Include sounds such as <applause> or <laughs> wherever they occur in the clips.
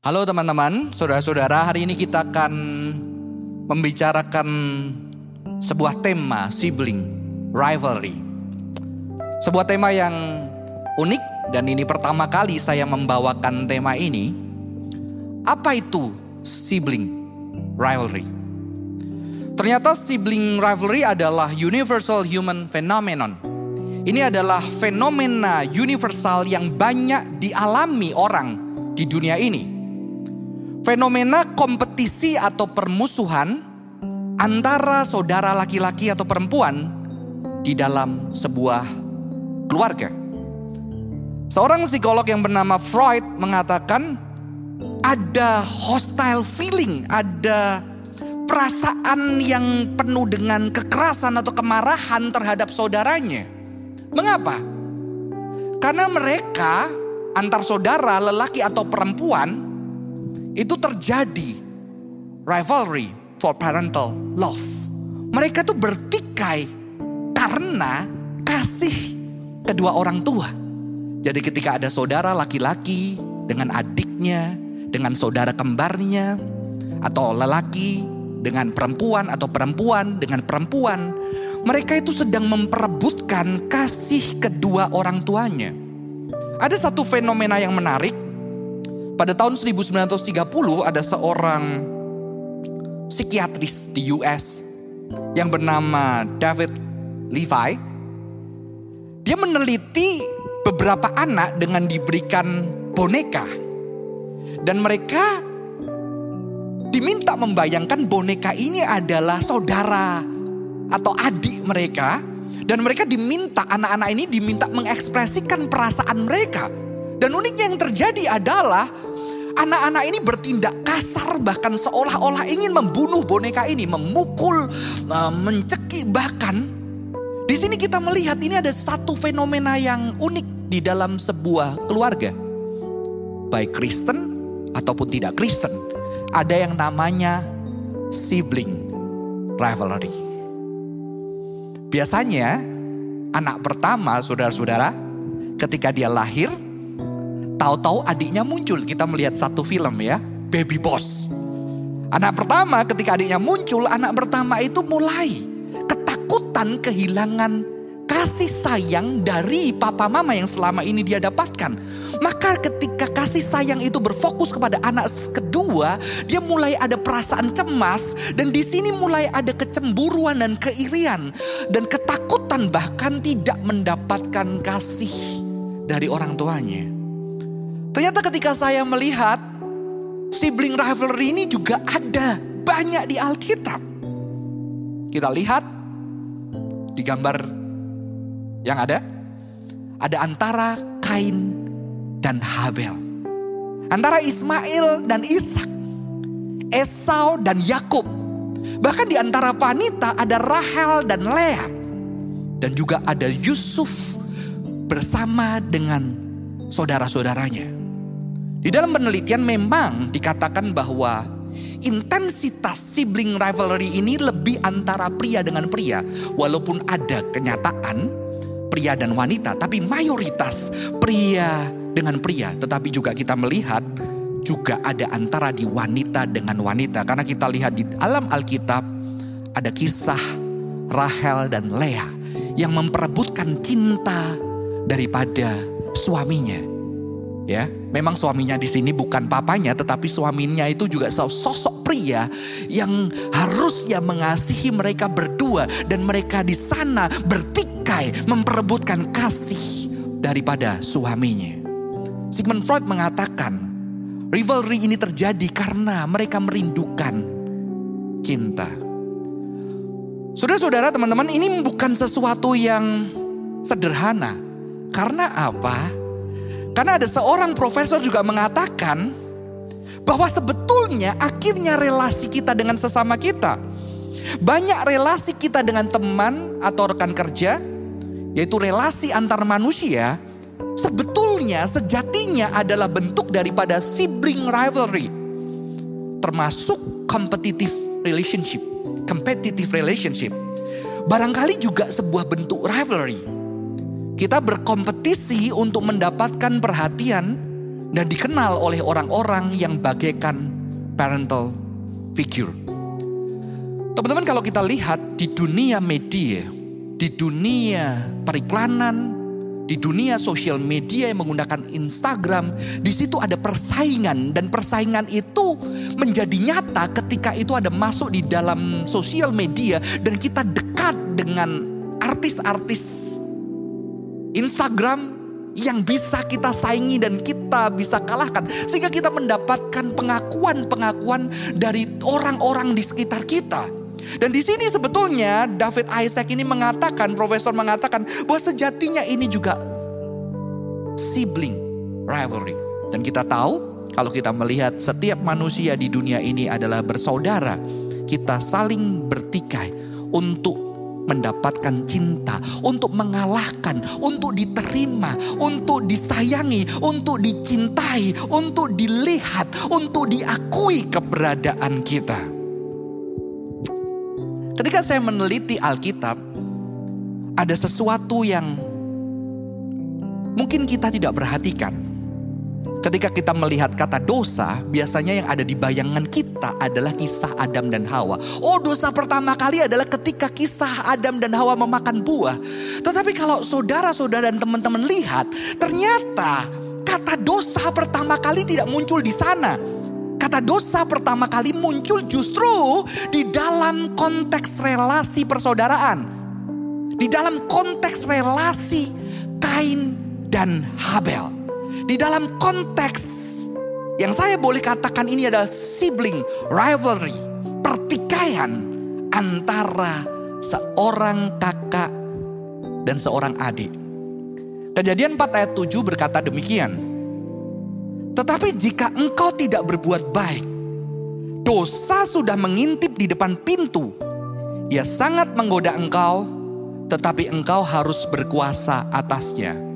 Halo teman-teman, saudara-saudara, hari ini kita akan membicarakan sebuah tema sibling rivalry. Sebuah tema yang unik dan ini pertama kali saya membawakan tema ini. Apa itu sibling rivalry? Ternyata sibling rivalry adalah universal human phenomenon. Ini adalah fenomena universal yang banyak dialami orang di dunia ini. Fenomena kompetisi atau permusuhan antara saudara laki-laki atau perempuan di dalam sebuah keluarga. Seorang psikolog yang bernama Freud mengatakan ada hostile feeling, ada perasaan yang penuh dengan kekerasan atau kemarahan terhadap saudaranya. Mengapa? Karena mereka antar saudara lelaki atau perempuan itu terjadi rivalry for parental love. Mereka tuh bertikai karena kasih kedua orang tua. Jadi ketika ada saudara laki-laki dengan adiknya, dengan saudara kembarnya, atau lelaki dengan perempuan atau perempuan dengan perempuan, mereka itu sedang memperebutkan kasih kedua orang tuanya. Ada satu fenomena yang menarik pada tahun 1930 ada seorang psikiatris di US yang bernama David Levi. Dia meneliti beberapa anak dengan diberikan boneka. Dan mereka diminta membayangkan boneka ini adalah saudara atau adik mereka. Dan mereka diminta, anak-anak ini diminta mengekspresikan perasaan mereka. Dan uniknya yang terjadi adalah Anak-anak ini bertindak kasar bahkan seolah-olah ingin membunuh boneka ini, memukul, eh, mencekik bahkan. Di sini kita melihat ini ada satu fenomena yang unik di dalam sebuah keluarga. Baik Kristen ataupun tidak Kristen, ada yang namanya sibling rivalry. Biasanya anak pertama saudara-saudara ketika dia lahir Tahu-tahu adiknya muncul. Kita melihat satu film ya, Baby Boss. Anak pertama ketika adiknya muncul, anak pertama itu mulai ketakutan kehilangan kasih sayang dari papa mama yang selama ini dia dapatkan. Maka ketika kasih sayang itu berfokus kepada anak kedua, dia mulai ada perasaan cemas dan di sini mulai ada kecemburuan dan keirian dan ketakutan bahkan tidak mendapatkan kasih dari orang tuanya. Ternyata ketika saya melihat sibling rivalry ini juga ada banyak di Alkitab. Kita lihat di gambar yang ada. Ada antara Kain dan Habel. Antara Ismail dan Ishak. Esau dan Yakub. Bahkan di antara wanita ada Rahel dan Lea. Dan juga ada Yusuf bersama dengan saudara-saudaranya. Di dalam penelitian memang dikatakan bahwa intensitas sibling rivalry ini lebih antara pria dengan pria. Walaupun ada kenyataan pria dan wanita, tapi mayoritas pria dengan pria. Tetapi juga kita melihat juga ada antara di wanita dengan wanita. Karena kita lihat di alam Alkitab ada kisah Rahel dan Lea yang memperebutkan cinta daripada suaminya. Ya, memang suaminya di sini bukan papanya, tetapi suaminya itu juga sosok pria yang harusnya mengasihi mereka berdua dan mereka di sana bertikai memperebutkan kasih daripada suaminya. Sigmund Freud mengatakan, rivalry ini terjadi karena mereka merindukan cinta. Saudara-saudara, teman-teman, ini bukan sesuatu yang sederhana. Karena apa? Karena ada seorang profesor juga mengatakan bahwa sebetulnya akhirnya relasi kita dengan sesama kita. Banyak relasi kita dengan teman atau rekan kerja, yaitu relasi antar manusia, sebetulnya sejatinya adalah bentuk daripada sibling rivalry. Termasuk competitive relationship, competitive relationship. Barangkali juga sebuah bentuk rivalry kita berkompetisi untuk mendapatkan perhatian dan dikenal oleh orang-orang yang bagaikan parental figure. Teman-teman kalau kita lihat di dunia media, di dunia periklanan, di dunia sosial media yang menggunakan Instagram, di situ ada persaingan dan persaingan itu menjadi nyata ketika itu ada masuk di dalam sosial media dan kita dekat dengan artis-artis Instagram yang bisa kita saingi dan kita bisa kalahkan sehingga kita mendapatkan pengakuan-pengakuan dari orang-orang di sekitar kita. Dan di sini sebetulnya David Isaac ini mengatakan, profesor mengatakan bahwa sejatinya ini juga sibling rivalry. Dan kita tahu kalau kita melihat setiap manusia di dunia ini adalah bersaudara, kita saling bertikai untuk mendapatkan cinta, untuk mengalahkan, untuk diterima, untuk disayangi, untuk dicintai, untuk dilihat, untuk diakui keberadaan kita. Ketika saya meneliti Alkitab, ada sesuatu yang mungkin kita tidak perhatikan. Ketika kita melihat kata dosa, biasanya yang ada di bayangan kita adalah kisah Adam dan Hawa. Oh, dosa pertama kali adalah ketika kisah Adam dan Hawa memakan buah. Tetapi kalau saudara-saudara dan teman-teman lihat, ternyata kata dosa pertama kali tidak muncul di sana Kata dosa pertama kali muncul justru di dalam konteks relasi persaudaraan. Di dalam konteks relasi Kain dan Habel. Di dalam konteks yang saya boleh katakan ini adalah sibling rivalry, pertikaian antara seorang kakak dan seorang adik. Kejadian 4 ayat 7 berkata demikian. Tetapi jika engkau tidak berbuat baik, dosa sudah mengintip di depan pintu. Ia sangat menggoda engkau, tetapi engkau harus berkuasa atasnya.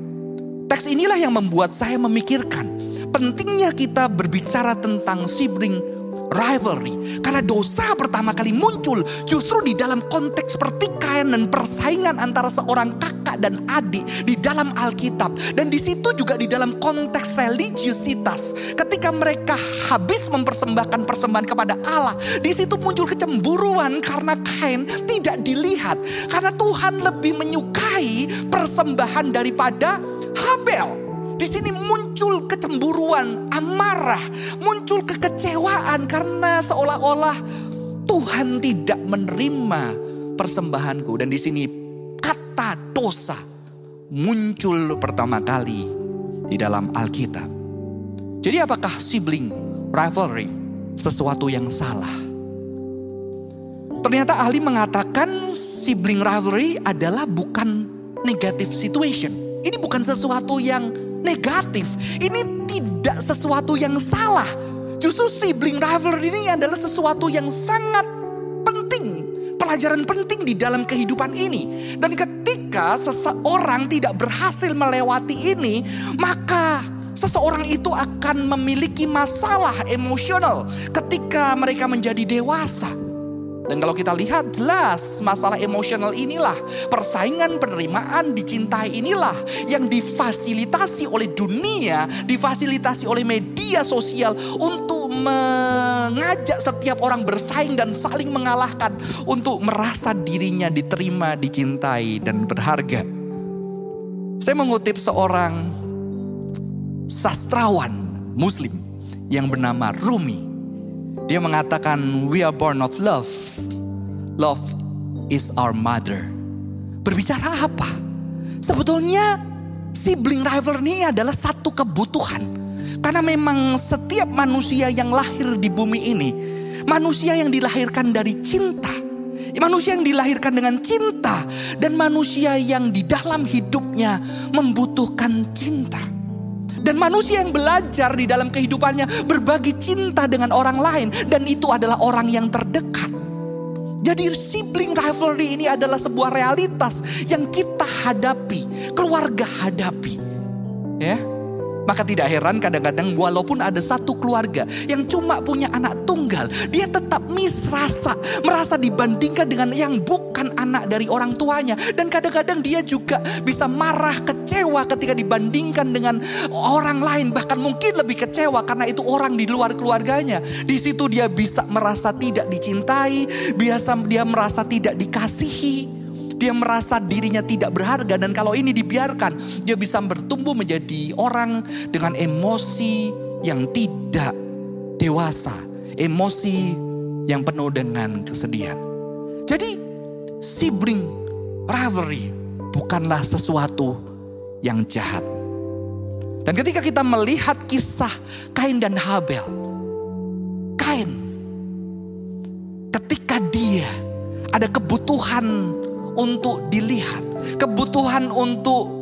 Teks inilah yang membuat saya memikirkan pentingnya kita berbicara tentang sibling rivalry. Karena dosa pertama kali muncul justru di dalam konteks pertikaian dan persaingan antara seorang kakak dan adik di dalam Alkitab. Dan di situ juga di dalam konteks religiusitas. Ketika mereka habis mempersembahkan persembahan kepada Allah. Di situ muncul kecemburuan karena Kain tidak dilihat. Karena Tuhan lebih menyukai persembahan daripada Habel. Di sini muncul kecemburuan, amarah, muncul kekecewaan karena seolah-olah Tuhan tidak menerima persembahanku dan di sini kata dosa muncul pertama kali di dalam Alkitab. Jadi apakah sibling rivalry sesuatu yang salah? Ternyata ahli mengatakan sibling rivalry adalah bukan negative situation. Ini bukan sesuatu yang negatif. Ini tidak sesuatu yang salah. Justru sibling rivalry ini adalah sesuatu yang sangat penting. Pelajaran penting di dalam kehidupan ini. Dan ketika seseorang tidak berhasil melewati ini, maka seseorang itu akan memiliki masalah emosional ketika mereka menjadi dewasa. Dan kalau kita lihat jelas masalah emosional inilah persaingan penerimaan dicintai inilah yang difasilitasi oleh dunia, difasilitasi oleh media sosial untuk mengajak setiap orang bersaing dan saling mengalahkan untuk merasa dirinya diterima, dicintai dan berharga. Saya mengutip seorang sastrawan muslim yang bernama Rumi. Dia mengatakan we are born of love Love is our mother. Berbicara apa? Sebetulnya sibling rival ini adalah satu kebutuhan. Karena memang setiap manusia yang lahir di bumi ini, manusia yang dilahirkan dari cinta, manusia yang dilahirkan dengan cinta, dan manusia yang di dalam hidupnya membutuhkan cinta. Dan manusia yang belajar di dalam kehidupannya berbagi cinta dengan orang lain, dan itu adalah orang yang terdekat. Jadi sibling rivalry ini adalah sebuah realitas yang kita hadapi, keluarga hadapi. Ya. Maka tidak heran kadang-kadang walaupun ada satu keluarga yang cuma punya anak tunggal, dia tetap misrasa, merasa dibandingkan dengan yang bukan anak dari orang tuanya. Dan kadang-kadang dia juga bisa marah, kecewa ketika dibandingkan dengan orang lain. Bahkan mungkin lebih kecewa karena itu orang di luar keluarganya. Di situ dia bisa merasa tidak dicintai, biasa dia merasa tidak dikasihi. Dia merasa dirinya tidak berharga dan kalau ini dibiarkan, dia bisa bertumbuh menjadi orang dengan emosi yang tidak dewasa, emosi yang penuh dengan kesedihan. Jadi sibling rivalry bukanlah sesuatu yang jahat. Dan ketika kita melihat kisah Kain dan Habel, Kain ketika dia ada kebutuhan untuk dilihat, kebutuhan untuk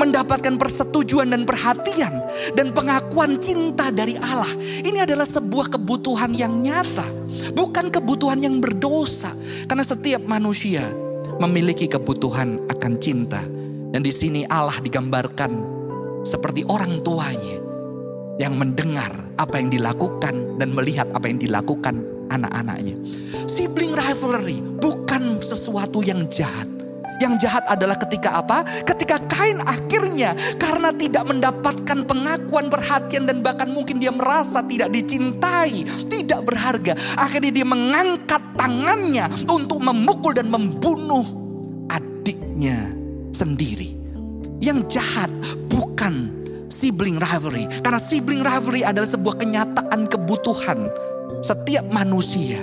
mendapatkan persetujuan dan perhatian dan pengakuan cinta dari Allah. Ini adalah sebuah kebutuhan yang nyata, bukan kebutuhan yang berdosa. Karena setiap manusia memiliki kebutuhan akan cinta. Dan di sini Allah digambarkan seperti orang tuanya yang mendengar apa yang dilakukan dan melihat apa yang dilakukan anak-anaknya. Sibling rivalry bukan sesuatu yang jahat. Yang jahat adalah ketika apa? Ketika Kain akhirnya karena tidak mendapatkan pengakuan, perhatian dan bahkan mungkin dia merasa tidak dicintai, tidak berharga. Akhirnya dia mengangkat tangannya untuk memukul dan membunuh adiknya sendiri. Yang jahat bukan sibling rivalry. Karena sibling rivalry adalah sebuah kenyataan kebutuhan setiap manusia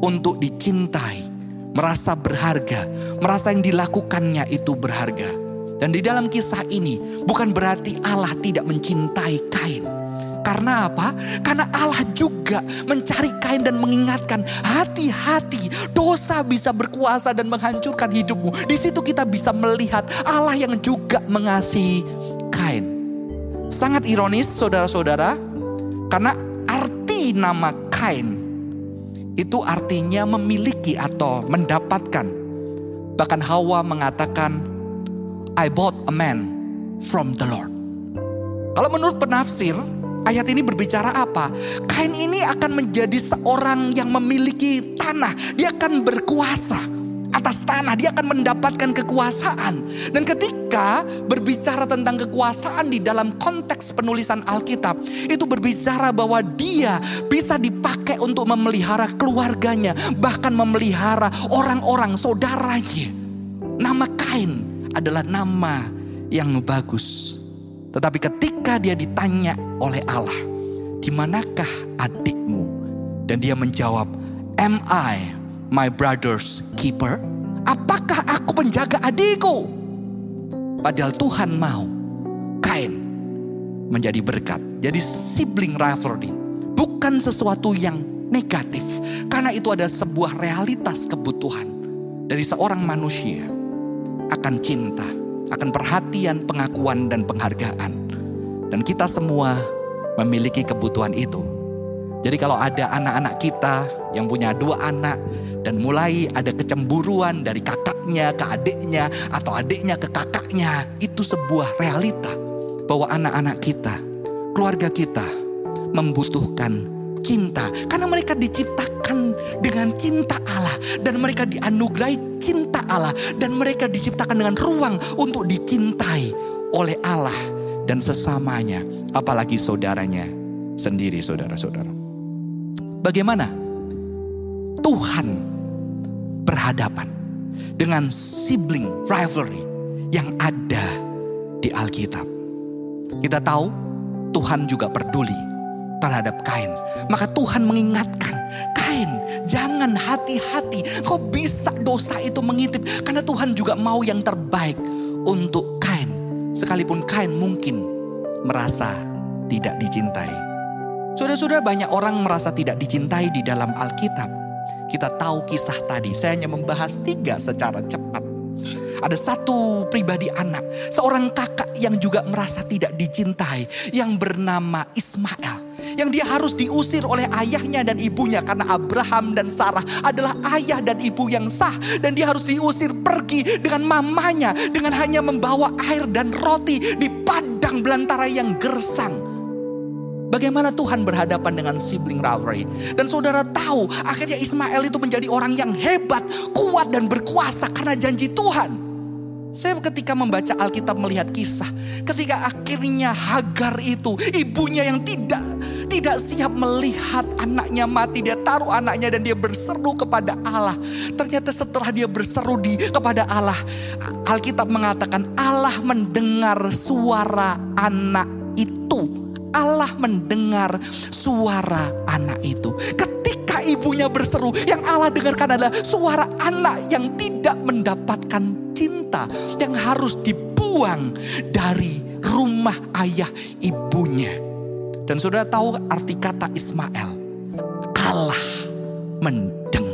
untuk dicintai, merasa berharga, merasa yang dilakukannya itu berharga. Dan di dalam kisah ini bukan berarti Allah tidak mencintai Kain. Karena apa? Karena Allah juga mencari Kain dan mengingatkan hati-hati dosa bisa berkuasa dan menghancurkan hidupmu. Di situ kita bisa melihat Allah yang juga mengasihi Kain. Sangat ironis saudara-saudara karena arti nama Kain itu artinya memiliki atau mendapatkan. Bahkan Hawa mengatakan, I bought a man from the Lord. Kalau menurut penafsir, ayat ini berbicara apa? Kain ini akan menjadi seorang yang memiliki tanah. Dia akan berkuasa atas tanah, dia akan mendapatkan kekuasaan. Dan ketika berbicara tentang kekuasaan di dalam konteks penulisan Alkitab, itu berbicara bahwa dia bisa dipakai untuk memelihara keluarganya, bahkan memelihara orang-orang saudaranya. Nama Kain adalah nama yang bagus. Tetapi ketika dia ditanya oleh Allah, di manakah adikmu? Dan dia menjawab, am I my brother's keeper? Apakah aku penjaga adikku? Padahal Tuhan mau Kain menjadi berkat. Jadi sibling rivalry bukan sesuatu yang negatif. Karena itu ada sebuah realitas kebutuhan dari seorang manusia akan cinta, akan perhatian, pengakuan dan penghargaan. Dan kita semua memiliki kebutuhan itu. Jadi kalau ada anak-anak kita yang punya dua anak dan mulai ada kecemburuan dari kakaknya ke adiknya atau adiknya ke kakaknya, itu sebuah realita bahwa anak-anak kita, keluarga kita membutuhkan cinta. Karena mereka diciptakan dengan cinta Allah. Dan mereka dianugerahi cinta Allah. Dan mereka diciptakan dengan ruang untuk dicintai oleh Allah dan sesamanya. Apalagi saudaranya sendiri saudara-saudara. Bagaimana Tuhan berhadapan dengan sibling rivalry yang ada di Alkitab. Kita tahu Tuhan juga peduli terhadap Kain. Maka Tuhan mengingatkan, Kain jangan hati-hati. Kau bisa dosa itu mengintip. Karena Tuhan juga mau yang terbaik untuk Kain. Sekalipun Kain mungkin merasa tidak dicintai. Sudah-sudah banyak orang merasa tidak dicintai di dalam Alkitab. Kita tahu kisah tadi, saya hanya membahas tiga secara cepat. Ada satu pribadi anak, seorang kakak yang juga merasa tidak dicintai, yang bernama Ismail. Yang dia harus diusir oleh ayahnya dan ibunya karena Abraham dan Sarah adalah ayah dan ibu yang sah. Dan dia harus diusir pergi dengan mamanya dengan hanya membawa air dan roti di padang belantara yang gersang. Bagaimana Tuhan berhadapan dengan sibling rivalry. Dan saudara tahu akhirnya Ismail itu menjadi orang yang hebat, kuat dan berkuasa karena janji Tuhan. Saya ketika membaca Alkitab melihat kisah, ketika akhirnya Hagar itu ibunya yang tidak tidak siap melihat anaknya mati, dia taruh anaknya dan dia berseru kepada Allah. Ternyata setelah dia berseru di kepada Allah, Alkitab mengatakan Allah mendengar suara anak itu. Allah mendengar suara anak itu. Ketika ibunya berseru, yang Allah dengarkan adalah suara anak yang tidak mendapatkan cinta, yang harus dibuang dari rumah ayah ibunya. Dan sudah tahu arti kata Ismail. Allah mendengar.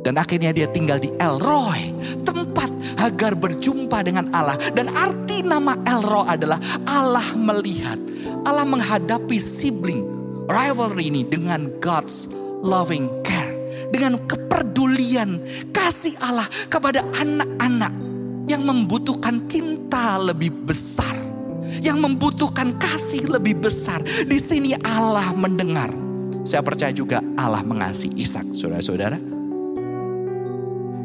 Dan akhirnya dia tinggal di El Roy, tempat Hagar berjumpa dengan Allah. Dan arti nama El Roy adalah Allah melihat. Allah menghadapi sibling rivalry ini dengan God's loving care. Dengan kepedulian kasih Allah kepada anak-anak yang membutuhkan cinta lebih besar yang membutuhkan kasih lebih besar. Di sini Allah mendengar. Saya percaya juga Allah mengasihi Ishak, saudara-saudara.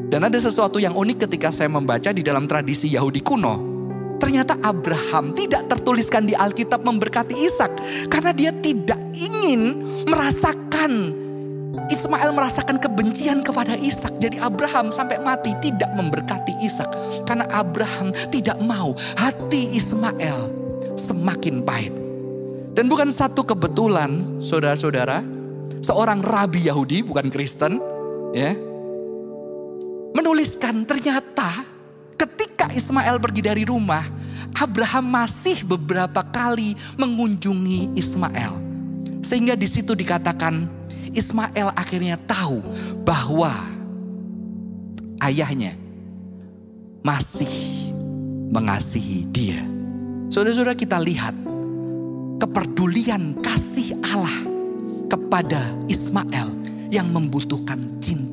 Dan ada sesuatu yang unik ketika saya membaca di dalam tradisi Yahudi kuno. Ternyata Abraham tidak tertuliskan di Alkitab memberkati Ishak karena dia tidak ingin merasakan Ismail merasakan kebencian kepada Ishak. Jadi Abraham sampai mati tidak memberkati Ishak. Karena Abraham tidak mau hati Ismail semakin pahit. Dan bukan satu kebetulan, saudara-saudara, seorang rabi Yahudi, bukan Kristen, ya, menuliskan ternyata ketika Ismail pergi dari rumah, Abraham masih beberapa kali mengunjungi Ismail. Sehingga di situ dikatakan Ismail akhirnya tahu bahwa ayahnya masih mengasihi dia. Saudara-saudara kita lihat kepedulian kasih Allah kepada Ismail yang membutuhkan cinta.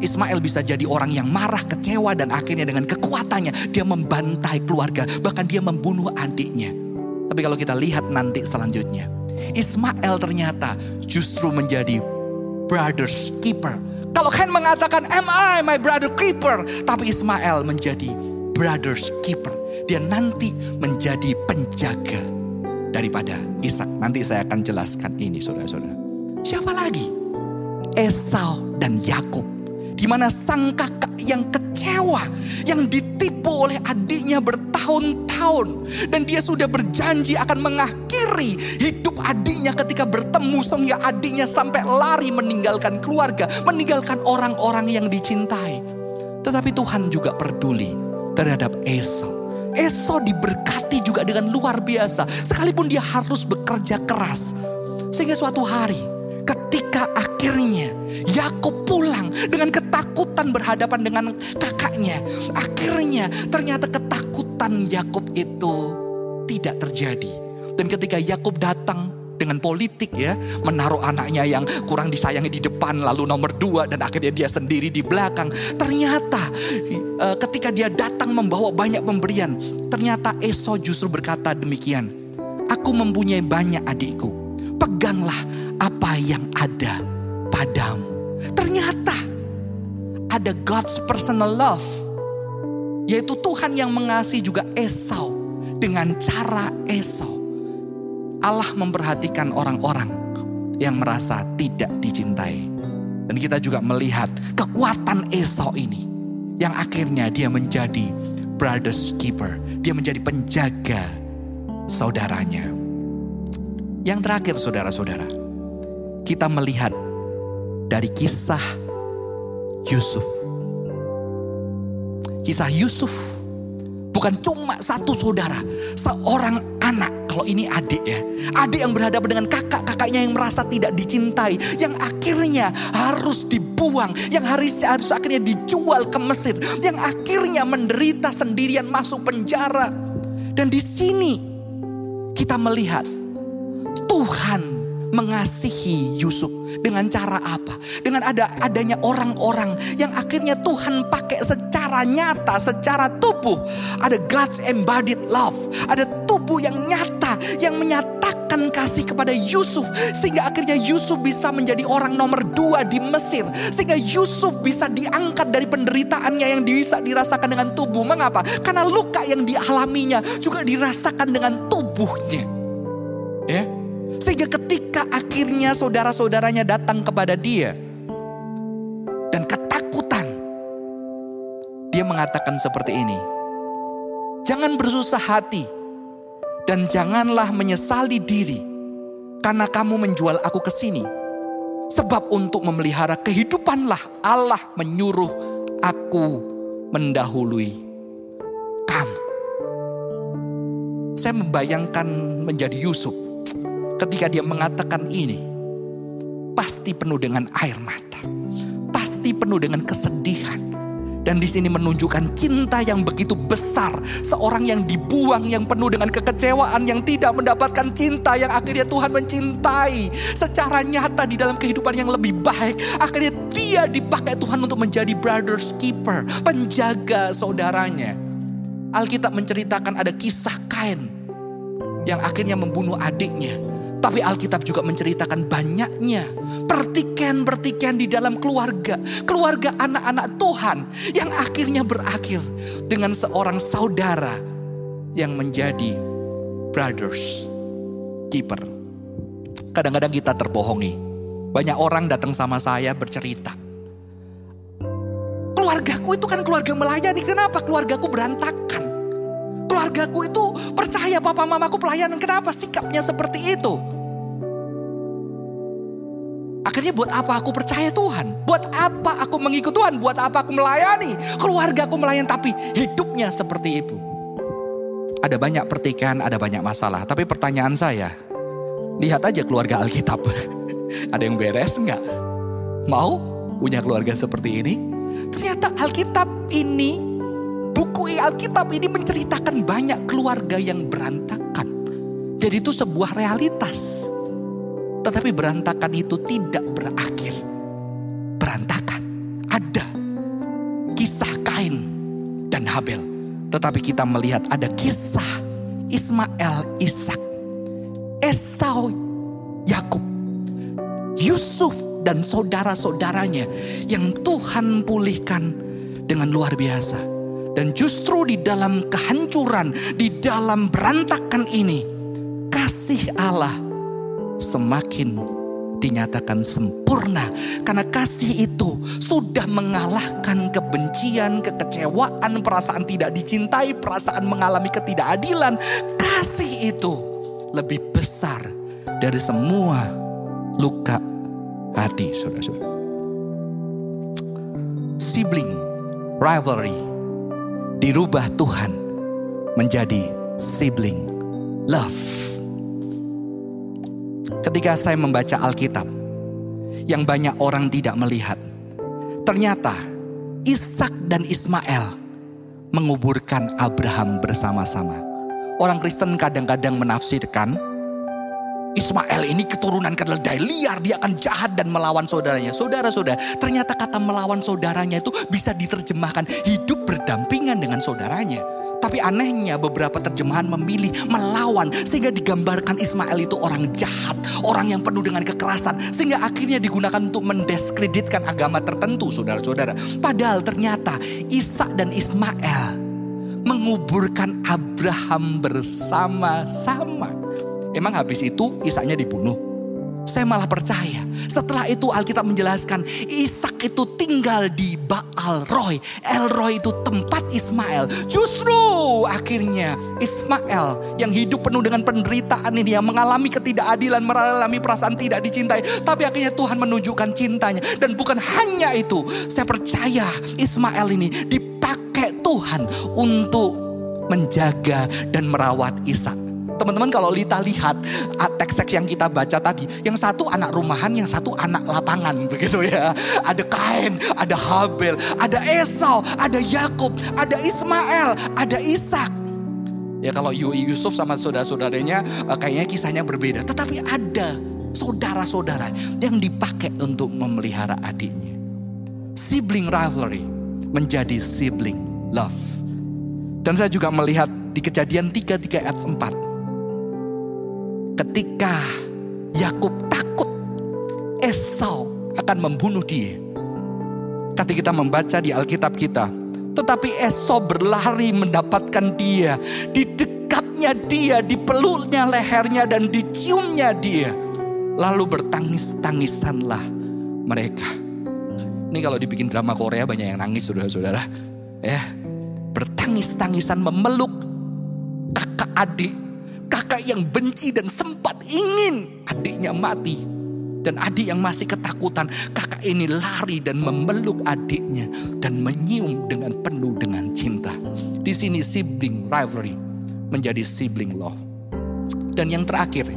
Ismail bisa jadi orang yang marah, kecewa dan akhirnya dengan kekuatannya dia membantai keluarga, bahkan dia membunuh adiknya. Tapi kalau kita lihat nanti selanjutnya, Ismail ternyata justru menjadi brother's keeper. Kalau Ken mengatakan, am I my brother keeper? Tapi Ismail menjadi brother's keeper dia nanti menjadi penjaga daripada Ishak. Nanti saya akan jelaskan ini saudara-saudara. Siapa lagi? Esau dan Yakub. Di mana sang kakak yang kecewa, yang ditipu oleh adiknya bertahun-tahun. Dan dia sudah berjanji akan mengakhiri hidup adiknya ketika bertemu sehingga adiknya sampai lari meninggalkan keluarga, meninggalkan orang-orang yang dicintai. Tetapi Tuhan juga peduli terhadap Esau. Esau diberkati juga dengan luar biasa. Sekalipun dia harus bekerja keras. Sehingga suatu hari ketika akhirnya Yakub pulang dengan ketakutan berhadapan dengan kakaknya. Akhirnya ternyata ketakutan Yakub itu tidak terjadi. Dan ketika Yakub datang dengan politik ya, menaruh anaknya yang kurang disayangi di depan lalu nomor dua dan akhirnya dia sendiri di belakang. Ternyata eh, ketika dia datang membawa banyak pemberian, ternyata Esau justru berkata demikian, aku mempunyai banyak adikku, peganglah apa yang ada padamu. Ternyata ada God's personal love, yaitu Tuhan yang mengasihi juga Esau dengan cara Esau Allah memperhatikan orang-orang yang merasa tidak dicintai. Dan kita juga melihat kekuatan Esau ini. Yang akhirnya dia menjadi brother's keeper. Dia menjadi penjaga saudaranya. Yang terakhir saudara-saudara. Kita melihat dari kisah Yusuf. Kisah Yusuf bukan cuma satu saudara, seorang anak. Kalau ini adik ya, adik yang berhadapan dengan kakak-kakaknya yang merasa tidak dicintai, yang akhirnya harus dibuang, yang harus, harus akhirnya dijual ke Mesir, yang akhirnya menderita sendirian masuk penjara. Dan di sini kita melihat Tuhan mengasihi Yusuf dengan cara apa? Dengan ada adanya orang-orang yang akhirnya Tuhan pakai secara nyata, secara tubuh. Ada God's embodied love, ada tubuh yang nyata yang menyatakan kasih kepada Yusuf sehingga akhirnya Yusuf bisa menjadi orang nomor dua di Mesir, sehingga Yusuf bisa diangkat dari penderitaannya yang bisa dirasakan dengan tubuh. Mengapa? Karena luka yang dialaminya juga dirasakan dengan tubuhnya. Ya, sehingga ketika akhirnya saudara-saudaranya datang kepada dia dan ketakutan, dia mengatakan seperti ini: "Jangan bersusah hati dan janganlah menyesali diri karena kamu menjual aku ke sini. Sebab untuk memelihara kehidupanlah Allah menyuruh aku mendahului kamu." Saya membayangkan menjadi Yusuf ketika dia mengatakan ini, pasti penuh dengan air mata, pasti penuh dengan kesedihan. Dan di sini menunjukkan cinta yang begitu besar. Seorang yang dibuang, yang penuh dengan kekecewaan, yang tidak mendapatkan cinta, yang akhirnya Tuhan mencintai secara nyata di dalam kehidupan yang lebih baik. Akhirnya dia dipakai Tuhan untuk menjadi brother's keeper, penjaga saudaranya. Alkitab menceritakan ada kisah Kain yang akhirnya membunuh adiknya. Tapi Alkitab juga menceritakan banyaknya pertikaian-pertikaian di dalam keluarga. Keluarga anak-anak Tuhan yang akhirnya berakhir dengan seorang saudara yang menjadi brothers keeper. Kadang-kadang kita terbohongi. Banyak orang datang sama saya bercerita. Keluargaku itu kan keluarga melayani. Kenapa keluargaku berantakan? Keluargaku itu percaya papa mamaku pelayanan. Kenapa sikapnya seperti itu? Akhirnya buat apa aku percaya Tuhan? Buat apa aku mengikut Tuhan? Buat apa aku melayani? Keluarga aku melayani tapi hidupnya seperti itu. Ada banyak pertikaian, ada banyak masalah. Tapi pertanyaan saya, lihat aja keluarga Alkitab. <laughs> ada yang beres nggak? Mau punya keluarga seperti ini? Ternyata Alkitab ini, buku Alkitab ini menceritakan banyak keluarga yang berantakan. Jadi itu sebuah realitas. Tetapi berantakan itu tidak berakhir. Berantakan. Ada kisah Kain dan Habel. Tetapi kita melihat ada kisah Ismail, Ishak, Esau, Yakub, Yusuf dan saudara-saudaranya yang Tuhan pulihkan dengan luar biasa. Dan justru di dalam kehancuran, di dalam berantakan ini, kasih Allah semakin dinyatakan sempurna karena kasih itu sudah mengalahkan kebencian, kekecewaan, perasaan tidak dicintai, perasaan mengalami ketidakadilan. Kasih itu lebih besar dari semua luka hati, saudara-saudara. Sibling rivalry dirubah Tuhan menjadi sibling love. Ketika saya membaca Alkitab, yang banyak orang tidak melihat, ternyata Ishak dan Ismail menguburkan Abraham bersama-sama. Orang Kristen kadang-kadang menafsirkan Ismail ini keturunan keledai liar, dia akan jahat dan melawan saudaranya. Saudara-saudara, ternyata kata melawan saudaranya itu bisa diterjemahkan hidup berdampingan dengan saudaranya. Tapi anehnya beberapa terjemahan memilih melawan sehingga digambarkan Ismail itu orang jahat, orang yang penuh dengan kekerasan sehingga akhirnya digunakan untuk mendiskreditkan agama tertentu saudara-saudara. Padahal ternyata Isa dan Ismail menguburkan Abraham bersama-sama. Emang habis itu Isaknya dibunuh? Saya malah percaya. Setelah itu Alkitab menjelaskan Ishak itu tinggal di Baal Roy. El Roy itu tempat Ismail. Justru akhirnya Ismail yang hidup penuh dengan penderitaan ini. Yang mengalami ketidakadilan, mengalami perasaan tidak dicintai. Tapi akhirnya Tuhan menunjukkan cintanya. Dan bukan hanya itu. Saya percaya Ismail ini dipakai Tuhan untuk menjaga dan merawat Ishak. Teman-teman kalau Lita lihat ah, teks-teks yang kita baca tadi, yang satu anak rumahan, yang satu anak lapangan <laughs> begitu ya. Ada Kain, ada Habel, ada Esau, ada Yakub, ada Ismail, ada Ishak. Ya kalau Yusuf sama saudara-saudaranya eh, kayaknya kisahnya berbeda. Tetapi ada saudara-saudara yang dipakai untuk memelihara adiknya. Sibling rivalry menjadi sibling love. Dan saya juga melihat di kejadian 3, 3 ayat 4. Ketika Yakub takut Esau akan membunuh dia. Ketika kita membaca di Alkitab kita, tetapi Esau berlari mendapatkan dia. Di dekatnya dia, di peluknya lehernya dan diciumnya dia. Lalu bertangis-tangisanlah mereka. Ini kalau dibikin drama Korea banyak yang nangis saudara-saudara. Ya, bertangis-tangisan memeluk kakak adik. Kakak yang benci dan sempat ingin adiknya mati dan adik yang masih ketakutan, kakak ini lari dan memeluk adiknya dan menyium dengan penuh dengan cinta. Di sini sibling rivalry menjadi sibling love. Dan yang terakhir,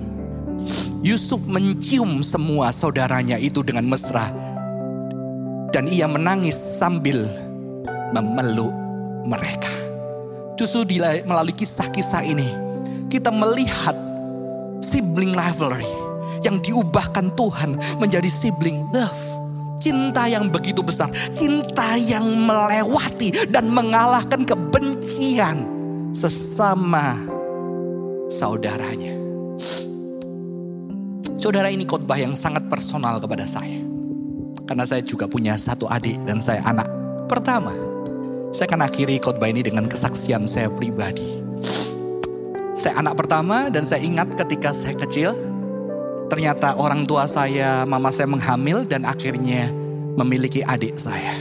Yusuf mencium semua saudaranya itu dengan mesra. Dan ia menangis sambil memeluk mereka. Justru melalui kisah-kisah ini, kita melihat sibling rivalry yang diubahkan Tuhan menjadi sibling love. Cinta yang begitu besar, cinta yang melewati dan mengalahkan kebencian sesama saudaranya. Saudara ini khotbah yang sangat personal kepada saya. Karena saya juga punya satu adik dan saya anak pertama. Saya akan akhiri khotbah ini dengan kesaksian saya pribadi. Saya anak pertama dan saya ingat ketika saya kecil, Ternyata orang tua saya, mama saya menghamil dan akhirnya memiliki adik saya.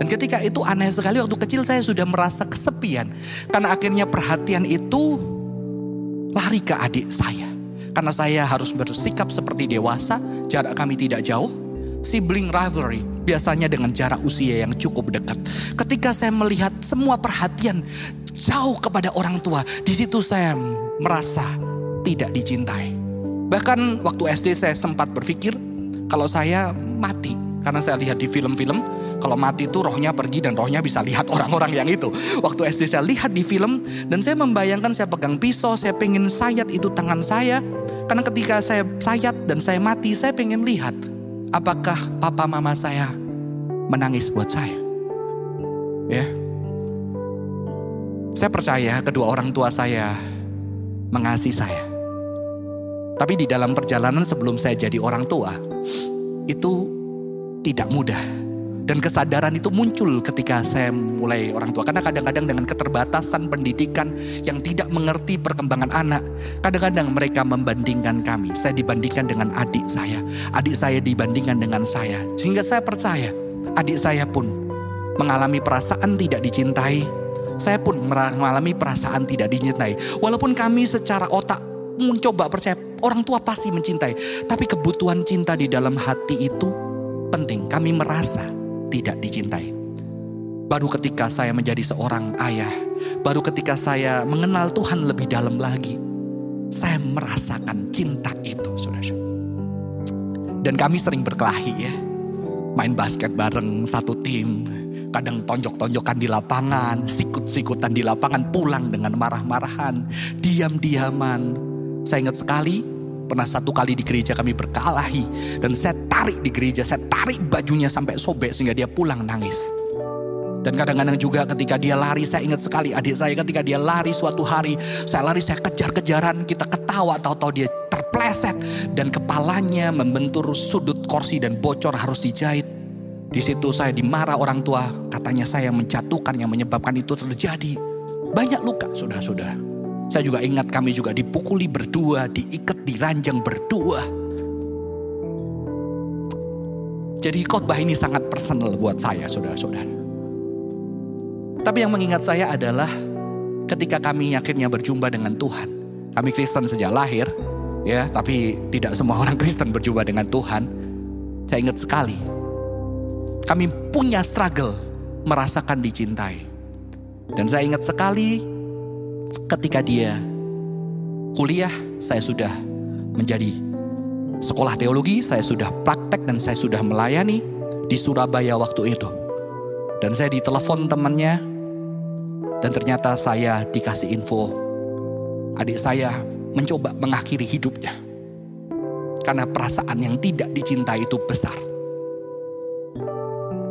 Dan ketika itu aneh sekali waktu kecil saya sudah merasa kesepian. Karena akhirnya perhatian itu lari ke adik saya. Karena saya harus bersikap seperti dewasa, jarak kami tidak jauh. Sibling rivalry biasanya dengan jarak usia yang cukup dekat. Ketika saya melihat semua perhatian jauh kepada orang tua, di situ saya merasa tidak dicintai. Bahkan waktu SD saya sempat berpikir kalau saya mati. Karena saya lihat di film-film, kalau mati itu rohnya pergi dan rohnya bisa lihat orang-orang yang itu. Waktu SD saya lihat di film dan saya membayangkan saya pegang pisau, saya pengen sayat itu tangan saya. Karena ketika saya sayat dan saya mati, saya pengen lihat apakah papa mama saya menangis buat saya. Ya. Saya percaya kedua orang tua saya mengasihi saya. Tapi di dalam perjalanan sebelum saya jadi orang tua, itu tidak mudah. Dan kesadaran itu muncul ketika saya mulai orang tua. Karena kadang-kadang dengan keterbatasan pendidikan yang tidak mengerti perkembangan anak. Kadang-kadang mereka membandingkan kami. Saya dibandingkan dengan adik saya. Adik saya dibandingkan dengan saya. Sehingga saya percaya adik saya pun mengalami perasaan tidak dicintai. Saya pun mengalami perasaan tidak dicintai. Walaupun kami secara otak mencoba percaya orang tua pasti mencintai. Tapi kebutuhan cinta di dalam hati itu penting. Kami merasa tidak dicintai. Baru ketika saya menjadi seorang ayah, baru ketika saya mengenal Tuhan lebih dalam lagi, saya merasakan cinta itu, saudara. Dan kami sering berkelahi ya, main basket bareng satu tim, kadang tonjok-tonjokan di lapangan, sikut-sikutan di lapangan, pulang dengan marah-marahan, diam-diaman. Saya ingat sekali Pernah satu kali di gereja kami berkalahi. Dan saya tarik di gereja, saya tarik bajunya sampai sobek sehingga dia pulang nangis. Dan kadang-kadang juga ketika dia lari, saya ingat sekali adik saya ketika dia lari suatu hari. Saya lari, saya kejar-kejaran, kita ketawa, tahu-tahu dia terpleset. Dan kepalanya membentur sudut kursi dan bocor harus dijahit. Di situ saya dimarah orang tua, katanya saya menjatuhkan yang menyebabkan itu terjadi. Banyak luka, sudah-sudah. Saya juga ingat kami juga dipukuli berdua, diikat di ranjang berdua. Jadi khotbah ini sangat personal buat saya, saudara-saudara. Tapi yang mengingat saya adalah ketika kami akhirnya berjumpa dengan Tuhan. Kami Kristen sejak lahir, ya, tapi tidak semua orang <laughs> Kristen berjumpa dengan Tuhan. Saya ingat sekali, kami punya struggle merasakan dicintai. Dan saya ingat sekali ketika dia kuliah, saya sudah menjadi sekolah teologi, saya sudah praktek dan saya sudah melayani di Surabaya waktu itu. Dan saya ditelepon temannya dan ternyata saya dikasih info adik saya mencoba mengakhiri hidupnya. Karena perasaan yang tidak dicintai itu besar.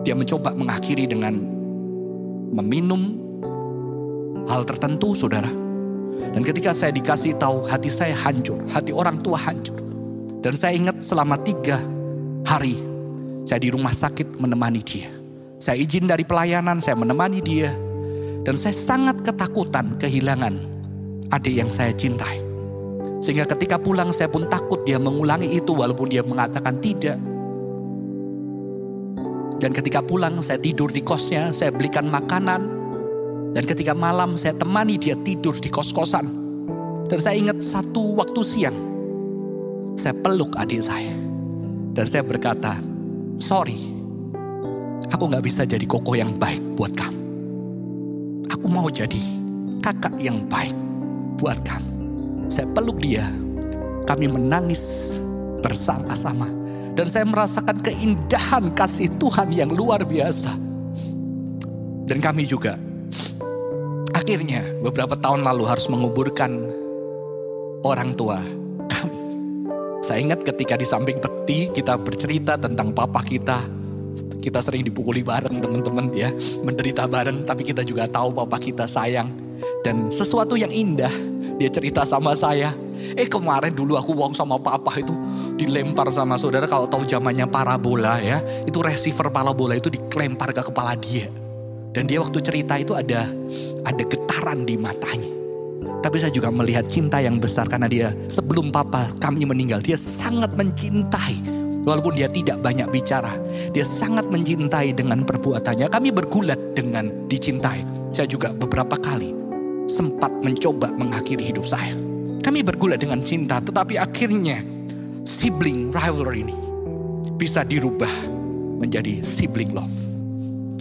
Dia mencoba mengakhiri dengan meminum hal tertentu saudara. Dan ketika saya dikasih tahu hati saya hancur, hati orang tua hancur. Dan saya ingat selama tiga hari saya di rumah sakit menemani dia. Saya izin dari pelayanan, saya menemani dia. Dan saya sangat ketakutan kehilangan adik yang saya cintai. Sehingga ketika pulang saya pun takut dia mengulangi itu walaupun dia mengatakan tidak. Dan ketika pulang saya tidur di kosnya, saya belikan makanan. Dan ketika malam saya temani dia tidur di kos-kosan. Dan saya ingat satu waktu siang, saya peluk adik saya. Dan saya berkata, sorry, aku gak bisa jadi koko yang baik buat kamu. Aku mau jadi kakak yang baik buat kamu. Saya peluk dia, kami menangis bersama-sama dan saya merasakan keindahan kasih Tuhan yang luar biasa. Dan kami juga akhirnya beberapa tahun lalu harus menguburkan orang tua kami. Saya ingat ketika di samping peti kita bercerita tentang papa kita. Kita sering dipukuli bareng teman-teman ya, menderita bareng tapi kita juga tahu papa kita sayang. Dan sesuatu yang indah dia cerita sama saya, eh kemarin dulu aku wong sama papa itu dilempar sama saudara kalau tahu zamannya parabola ya. Itu receiver parabola itu dilempar ke kepala dia. Dan dia waktu cerita itu ada ada getaran di matanya. Tapi saya juga melihat cinta yang besar karena dia sebelum papa kami meninggal dia sangat mencintai. Walaupun dia tidak banyak bicara, dia sangat mencintai dengan perbuatannya. Kami bergulat dengan dicintai. Saya juga beberapa kali sempat mencoba mengakhiri hidup saya. Kami bergulat dengan cinta, tetapi akhirnya sibling rivalry ini bisa dirubah menjadi sibling love.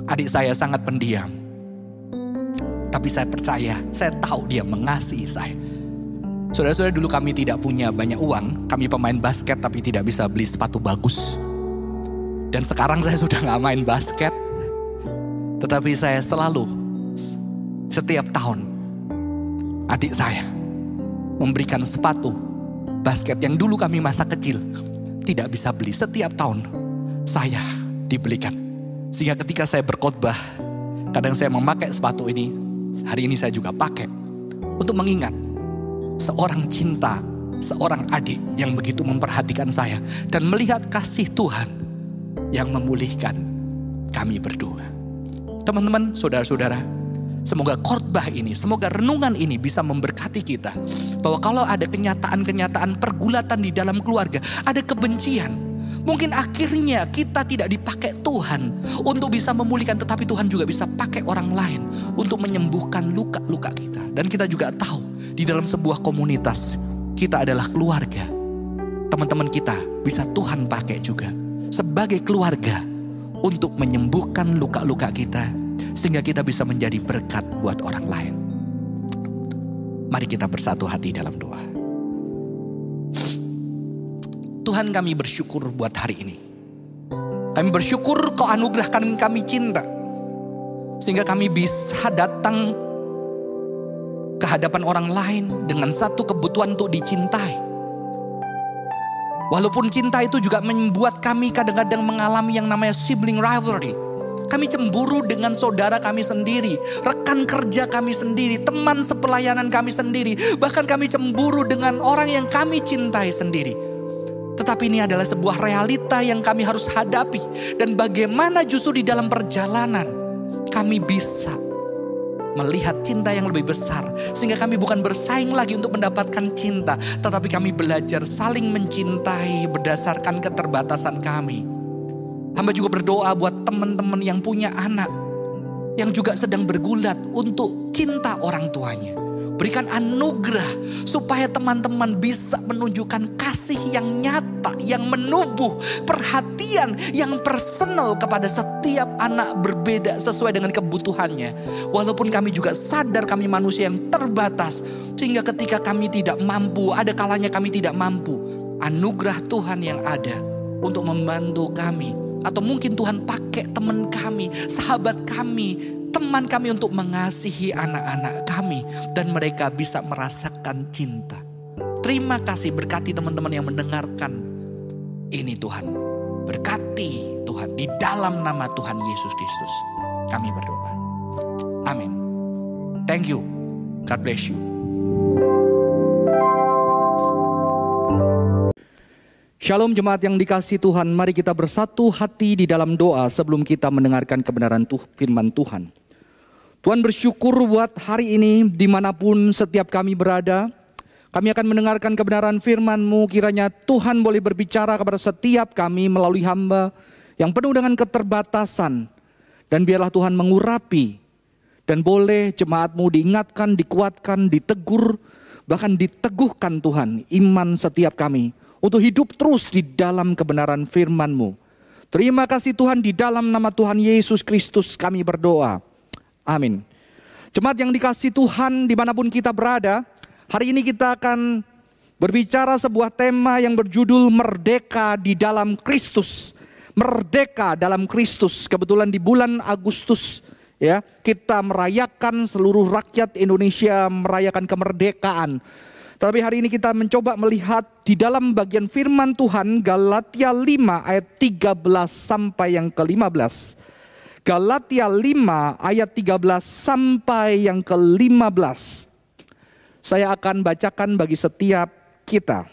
Adik saya sangat pendiam. Tapi saya percaya, saya tahu dia mengasihi saya. Saudara-saudara dulu kami tidak punya banyak uang, kami pemain basket tapi tidak bisa beli sepatu bagus. Dan sekarang saya sudah nggak main basket, tetapi saya selalu setiap tahun adik saya memberikan sepatu basket yang dulu kami masa kecil tidak bisa beli setiap tahun. Saya dibelikan. Sehingga ketika saya berkhotbah kadang saya memakai sepatu ini hari ini saya juga pakai. Untuk mengingat seorang cinta seorang adik yang begitu memperhatikan saya dan melihat kasih Tuhan yang memulihkan kami berdua. Teman-teman saudara-saudara Semoga khotbah ini, semoga renungan ini bisa memberkati kita. Bahwa kalau ada kenyataan-kenyataan pergulatan di dalam keluarga, ada kebencian. Mungkin akhirnya kita tidak dipakai Tuhan untuk bisa memulihkan, tetapi Tuhan juga bisa pakai orang lain untuk menyembuhkan luka-luka kita. Dan kita juga tahu di dalam sebuah komunitas kita adalah keluarga. Teman-teman kita bisa Tuhan pakai juga sebagai keluarga untuk menyembuhkan luka-luka kita sehingga kita bisa menjadi berkat buat orang lain. Mari kita bersatu hati dalam doa. Tuhan kami bersyukur buat hari ini. Kami bersyukur kau anugerahkan kami cinta. Sehingga kami bisa datang ke hadapan orang lain dengan satu kebutuhan untuk dicintai. Walaupun cinta itu juga membuat kami kadang-kadang mengalami yang namanya sibling rivalry kami cemburu dengan saudara kami sendiri, rekan kerja kami sendiri, teman sepelayanan kami sendiri, bahkan kami cemburu dengan orang yang kami cintai sendiri. Tetapi ini adalah sebuah realita yang kami harus hadapi, dan bagaimana justru di dalam perjalanan kami bisa melihat cinta yang lebih besar, sehingga kami bukan bersaing lagi untuk mendapatkan cinta, tetapi kami belajar saling mencintai berdasarkan keterbatasan kami Hamba juga berdoa buat teman-teman yang punya anak. Yang juga sedang bergulat untuk cinta orang tuanya. Berikan anugerah supaya teman-teman bisa menunjukkan kasih yang nyata, yang menubuh, perhatian yang personal kepada setiap anak berbeda sesuai dengan kebutuhannya. Walaupun kami juga sadar kami manusia yang terbatas, sehingga ketika kami tidak mampu, ada kalanya kami tidak mampu. Anugerah Tuhan yang ada untuk membantu kami atau mungkin Tuhan pakai teman kami, sahabat kami, teman kami untuk mengasihi anak-anak kami. Dan mereka bisa merasakan cinta. Terima kasih berkati teman-teman yang mendengarkan ini Tuhan. Berkati Tuhan di dalam nama Tuhan Yesus Kristus. Kami berdoa. Amin. Thank you. God bless you. Shalom jemaat yang dikasih Tuhan, mari kita bersatu hati di dalam doa sebelum kita mendengarkan kebenaran tuh, firman Tuhan. Tuhan bersyukur buat hari ini di mana pun setiap kami berada. Kami akan mendengarkan kebenaran firman-Mu kiranya Tuhan boleh berbicara kepada setiap kami melalui hamba yang penuh dengan keterbatasan. Dan biarlah Tuhan mengurapi dan boleh jemaat-Mu diingatkan, dikuatkan, ditegur, bahkan diteguhkan Tuhan iman setiap kami untuk hidup terus di dalam kebenaran firman-Mu. Terima kasih Tuhan di dalam nama Tuhan Yesus Kristus kami berdoa. Amin. Jemaat yang dikasih Tuhan di mana pun kita berada, hari ini kita akan berbicara sebuah tema yang berjudul Merdeka di dalam Kristus. Merdeka dalam Kristus. Kebetulan di bulan Agustus ya kita merayakan seluruh rakyat Indonesia merayakan kemerdekaan tapi hari ini kita mencoba melihat di dalam bagian firman Tuhan Galatia 5 ayat 13 sampai yang ke-15. Galatia 5 ayat 13 sampai yang ke-15. Saya akan bacakan bagi setiap kita.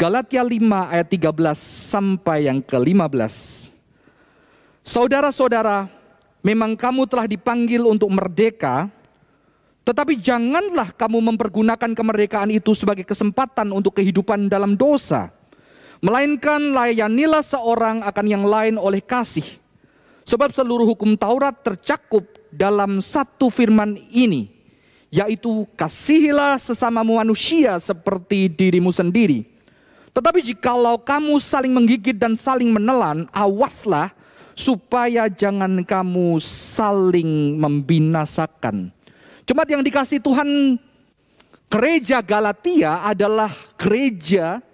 Galatia 5 ayat 13 sampai yang ke-15. Saudara-saudara, memang kamu telah dipanggil untuk merdeka, tetapi janganlah kamu mempergunakan kemerdekaan itu sebagai kesempatan untuk kehidupan dalam dosa. Melainkan layanilah seorang akan yang lain oleh kasih. Sebab seluruh hukum Taurat tercakup dalam satu firman ini. Yaitu kasihilah sesama manusia seperti dirimu sendiri. Tetapi jikalau kamu saling menggigit dan saling menelan, awaslah supaya jangan kamu saling membinasakan. Jemaat yang dikasih Tuhan, gereja Galatia adalah gereja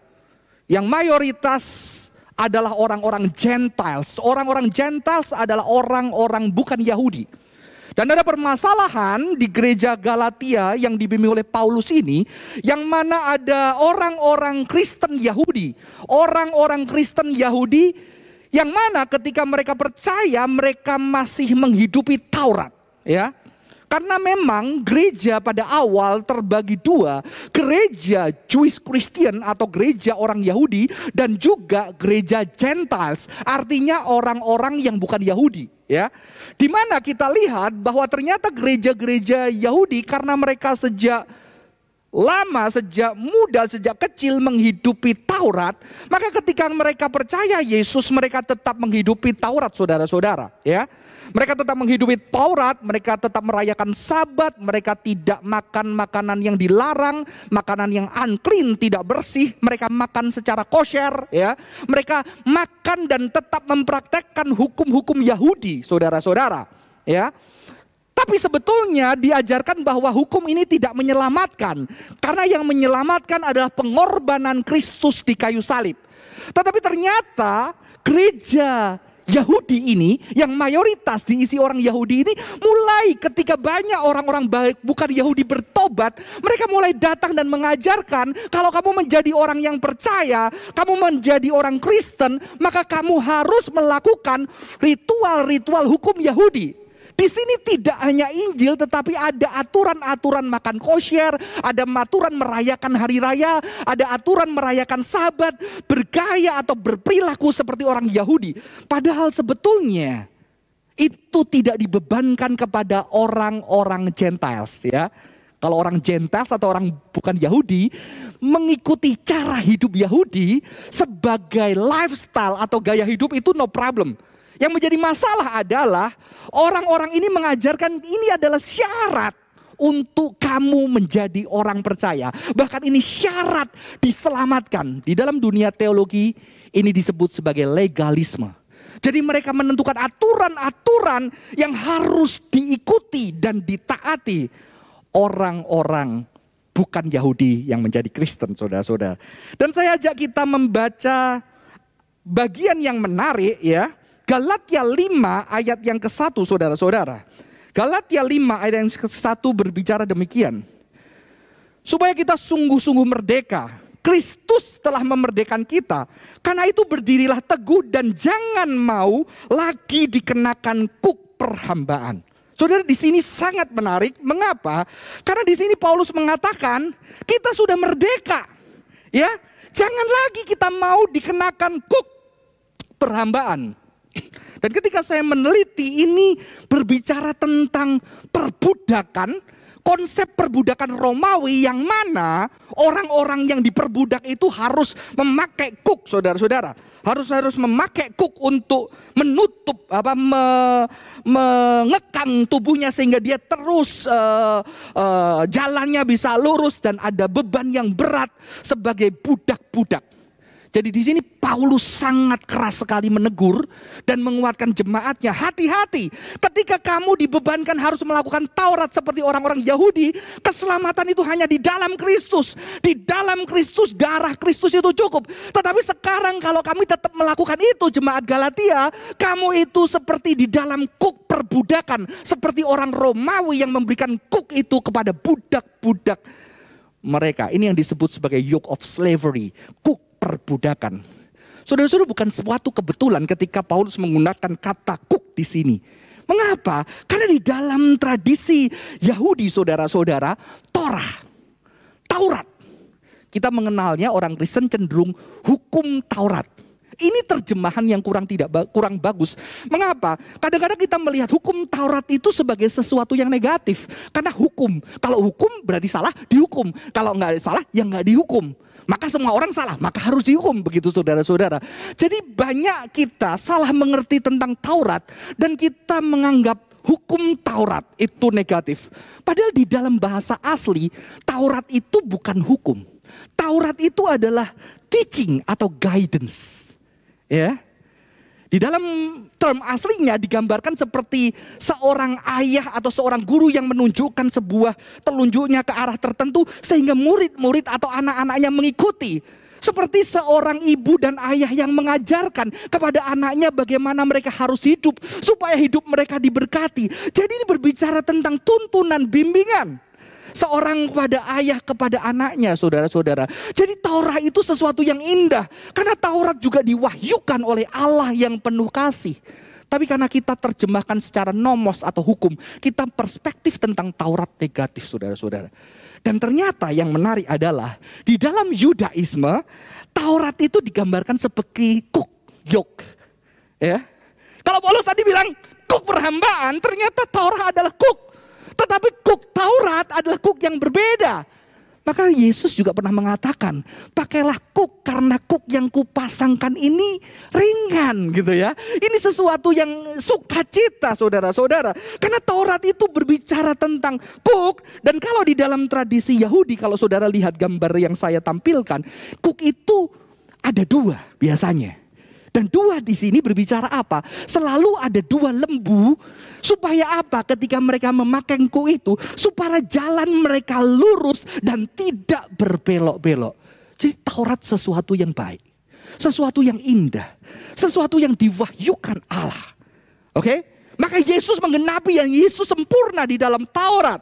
yang mayoritas adalah orang-orang Gentiles. Orang-orang Gentiles adalah orang-orang bukan Yahudi. Dan ada permasalahan di gereja Galatia yang dibimbing oleh Paulus ini, yang mana ada orang-orang Kristen Yahudi, orang-orang Kristen Yahudi yang mana ketika mereka percaya mereka masih menghidupi Taurat, ya. Karena memang gereja pada awal terbagi dua, gereja Jewish Christian atau gereja orang Yahudi dan juga gereja Gentiles, artinya orang-orang yang bukan Yahudi, ya. Di mana kita lihat bahwa ternyata gereja-gereja Yahudi karena mereka sejak lama sejak muda sejak kecil menghidupi Taurat, maka ketika mereka percaya Yesus mereka tetap menghidupi Taurat saudara-saudara, ya. Mereka tetap menghidupi Taurat, mereka tetap merayakan sabat, mereka tidak makan makanan yang dilarang, makanan yang unclean, tidak bersih, mereka makan secara kosher, ya. Mereka makan dan tetap mempraktekkan hukum-hukum Yahudi, saudara-saudara, ya. Tapi sebetulnya diajarkan bahwa hukum ini tidak menyelamatkan. Karena yang menyelamatkan adalah pengorbanan Kristus di kayu salib. Tetapi ternyata gereja Yahudi ini yang mayoritas diisi orang Yahudi ini mulai ketika banyak orang-orang baik bukan Yahudi bertobat, mereka mulai datang dan mengajarkan kalau kamu menjadi orang yang percaya, kamu menjadi orang Kristen, maka kamu harus melakukan ritual-ritual hukum Yahudi. Di sini tidak hanya Injil tetapi ada aturan-aturan makan kosher, ada aturan merayakan hari raya, ada aturan merayakan sabat, bergaya atau berperilaku seperti orang Yahudi. Padahal sebetulnya itu tidak dibebankan kepada orang-orang Gentiles ya. Kalau orang Gentiles atau orang bukan Yahudi mengikuti cara hidup Yahudi sebagai lifestyle atau gaya hidup itu no problem. Yang menjadi masalah adalah orang-orang ini mengajarkan ini adalah syarat untuk kamu menjadi orang percaya. Bahkan ini syarat diselamatkan. Di dalam dunia teologi ini disebut sebagai legalisme. Jadi mereka menentukan aturan-aturan yang harus diikuti dan ditaati orang-orang bukan Yahudi yang menjadi Kristen, saudara-saudara. Dan saya ajak kita membaca bagian yang menarik ya Galatia 5 ayat yang ke-1 saudara-saudara. Galatia 5 ayat yang ke-1 berbicara demikian. Supaya kita sungguh-sungguh merdeka. Kristus telah memerdekakan kita. Karena itu berdirilah teguh dan jangan mau lagi dikenakan kuk perhambaan. Saudara di sini sangat menarik. Mengapa? Karena di sini Paulus mengatakan kita sudah merdeka. Ya, jangan lagi kita mau dikenakan kuk perhambaan. Dan ketika saya meneliti ini berbicara tentang perbudakan, konsep perbudakan Romawi yang mana orang-orang yang diperbudak itu harus memakai kuk, saudara-saudara. Harus harus memakai kuk untuk menutup apa me, mengekang tubuhnya sehingga dia terus uh, uh, jalannya bisa lurus dan ada beban yang berat sebagai budak-budak. Jadi di sini Paulus sangat keras sekali menegur dan menguatkan jemaatnya. Hati-hati ketika kamu dibebankan harus melakukan Taurat seperti orang-orang Yahudi. Keselamatan itu hanya di dalam Kristus. Di dalam Kristus darah Kristus itu cukup. Tetapi sekarang kalau kami tetap melakukan itu jemaat Galatia. Kamu itu seperti di dalam kuk perbudakan. Seperti orang Romawi yang memberikan kuk itu kepada budak-budak mereka. Ini yang disebut sebagai yoke of slavery. Kuk perbudakan. Saudara-saudara bukan suatu kebetulan ketika Paulus menggunakan kata kuk di sini. Mengapa? Karena di dalam tradisi Yahudi saudara-saudara, Torah, Taurat. Kita mengenalnya orang Kristen cenderung hukum Taurat. Ini terjemahan yang kurang tidak kurang bagus. Mengapa? Kadang-kadang kita melihat hukum Taurat itu sebagai sesuatu yang negatif. Karena hukum. Kalau hukum berarti salah, dihukum. Kalau nggak salah, ya nggak dihukum maka semua orang salah, maka harus dihukum begitu saudara-saudara. Jadi banyak kita salah mengerti tentang Taurat dan kita menganggap hukum Taurat itu negatif. Padahal di dalam bahasa asli Taurat itu bukan hukum. Taurat itu adalah teaching atau guidance. Ya. Di dalam term aslinya digambarkan seperti seorang ayah atau seorang guru yang menunjukkan sebuah telunjuknya ke arah tertentu sehingga murid-murid atau anak-anaknya mengikuti. Seperti seorang ibu dan ayah yang mengajarkan kepada anaknya bagaimana mereka harus hidup supaya hidup mereka diberkati. Jadi ini berbicara tentang tuntunan bimbingan. Seorang kepada ayah kepada anaknya saudara-saudara. Jadi Taurat itu sesuatu yang indah. Karena Taurat juga diwahyukan oleh Allah yang penuh kasih. Tapi karena kita terjemahkan secara nomos atau hukum, kita perspektif tentang Taurat negatif saudara-saudara. Dan ternyata yang menarik adalah di dalam Yudaisme, Taurat itu digambarkan seperti kuk, yok. Ya. Kalau Paulus tadi bilang kuk perhambaan, ternyata Taurat adalah kuk. Tetapi kuk Taurat adalah kuk yang berbeda. Maka Yesus juga pernah mengatakan, pakailah kuk karena kuk yang kupasangkan ini ringan gitu ya. Ini sesuatu yang sukacita saudara-saudara. Karena Taurat itu berbicara tentang kuk. Dan kalau di dalam tradisi Yahudi, kalau saudara lihat gambar yang saya tampilkan, kuk itu ada dua biasanya. Dan dua di sini berbicara apa? Selalu ada dua lembu supaya apa? Ketika mereka memakai ku itu supaya jalan mereka lurus dan tidak berbelok-belok. Jadi Taurat sesuatu yang baik, sesuatu yang indah, sesuatu yang diwahyukan Allah. Oke? Maka Yesus menggenapi yang Yesus sempurna di dalam Taurat.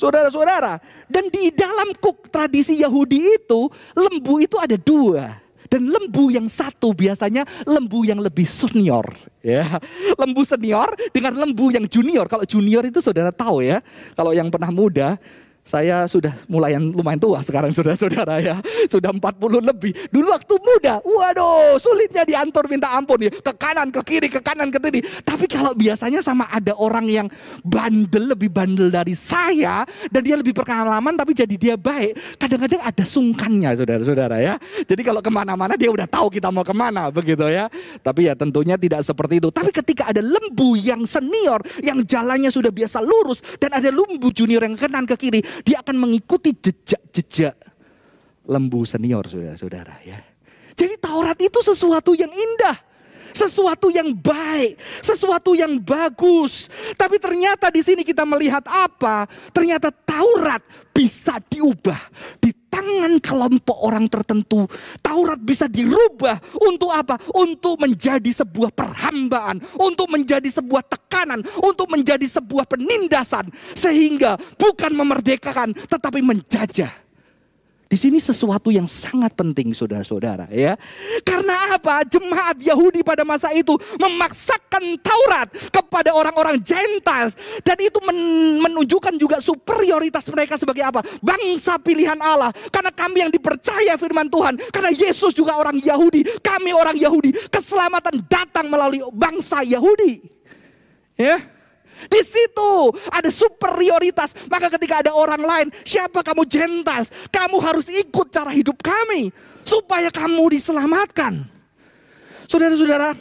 Saudara-saudara, dan di dalam kuk tradisi Yahudi itu, lembu itu ada dua. Dan lembu yang satu biasanya lembu yang lebih senior. Ya, lembu senior dengan lembu yang junior. Kalau junior itu saudara tahu ya. Kalau yang pernah muda, saya sudah mulai yang lumayan tua sekarang saudara-saudara ya. Sudah 40 lebih. Dulu waktu muda, waduh sulitnya diantar minta ampun ya. Ke kanan, ke kiri, ke kanan, ke kiri. Tapi kalau biasanya sama ada orang yang bandel, lebih bandel dari saya. Dan dia lebih berpengalaman tapi jadi dia baik. Kadang-kadang ada sungkannya saudara-saudara ya. Jadi kalau ke mana-mana dia udah tahu kita mau ke mana begitu ya. Tapi ya tentunya tidak seperti itu. Tapi ketika ada lembu yang senior, yang jalannya sudah biasa lurus. Dan ada lembu junior yang ke kanan, ke kiri dia akan mengikuti jejak-jejak lembu senior saudara-saudara ya. Jadi Taurat itu sesuatu yang indah. Sesuatu yang baik, sesuatu yang bagus. Tapi ternyata di sini kita melihat apa? Ternyata Taurat bisa diubah di tangan kelompok orang tertentu. Taurat bisa dirubah untuk apa? Untuk menjadi sebuah perhambaan, untuk menjadi sebuah tekanan, untuk menjadi sebuah penindasan sehingga bukan memerdekakan tetapi menjajah. Di sini sesuatu yang sangat penting saudara-saudara ya. Karena apa? Jemaat Yahudi pada masa itu memaksakan Taurat kepada orang-orang Gentiles. Dan itu menunjukkan juga superioritas mereka sebagai apa? Bangsa pilihan Allah. Karena kami yang dipercaya firman Tuhan. Karena Yesus juga orang Yahudi. Kami orang Yahudi. Keselamatan datang melalui bangsa Yahudi. Ya. Di situ ada superioritas. Maka ketika ada orang lain, siapa kamu Gentiles? Kamu harus ikut cara hidup kami supaya kamu diselamatkan. Saudara-saudara,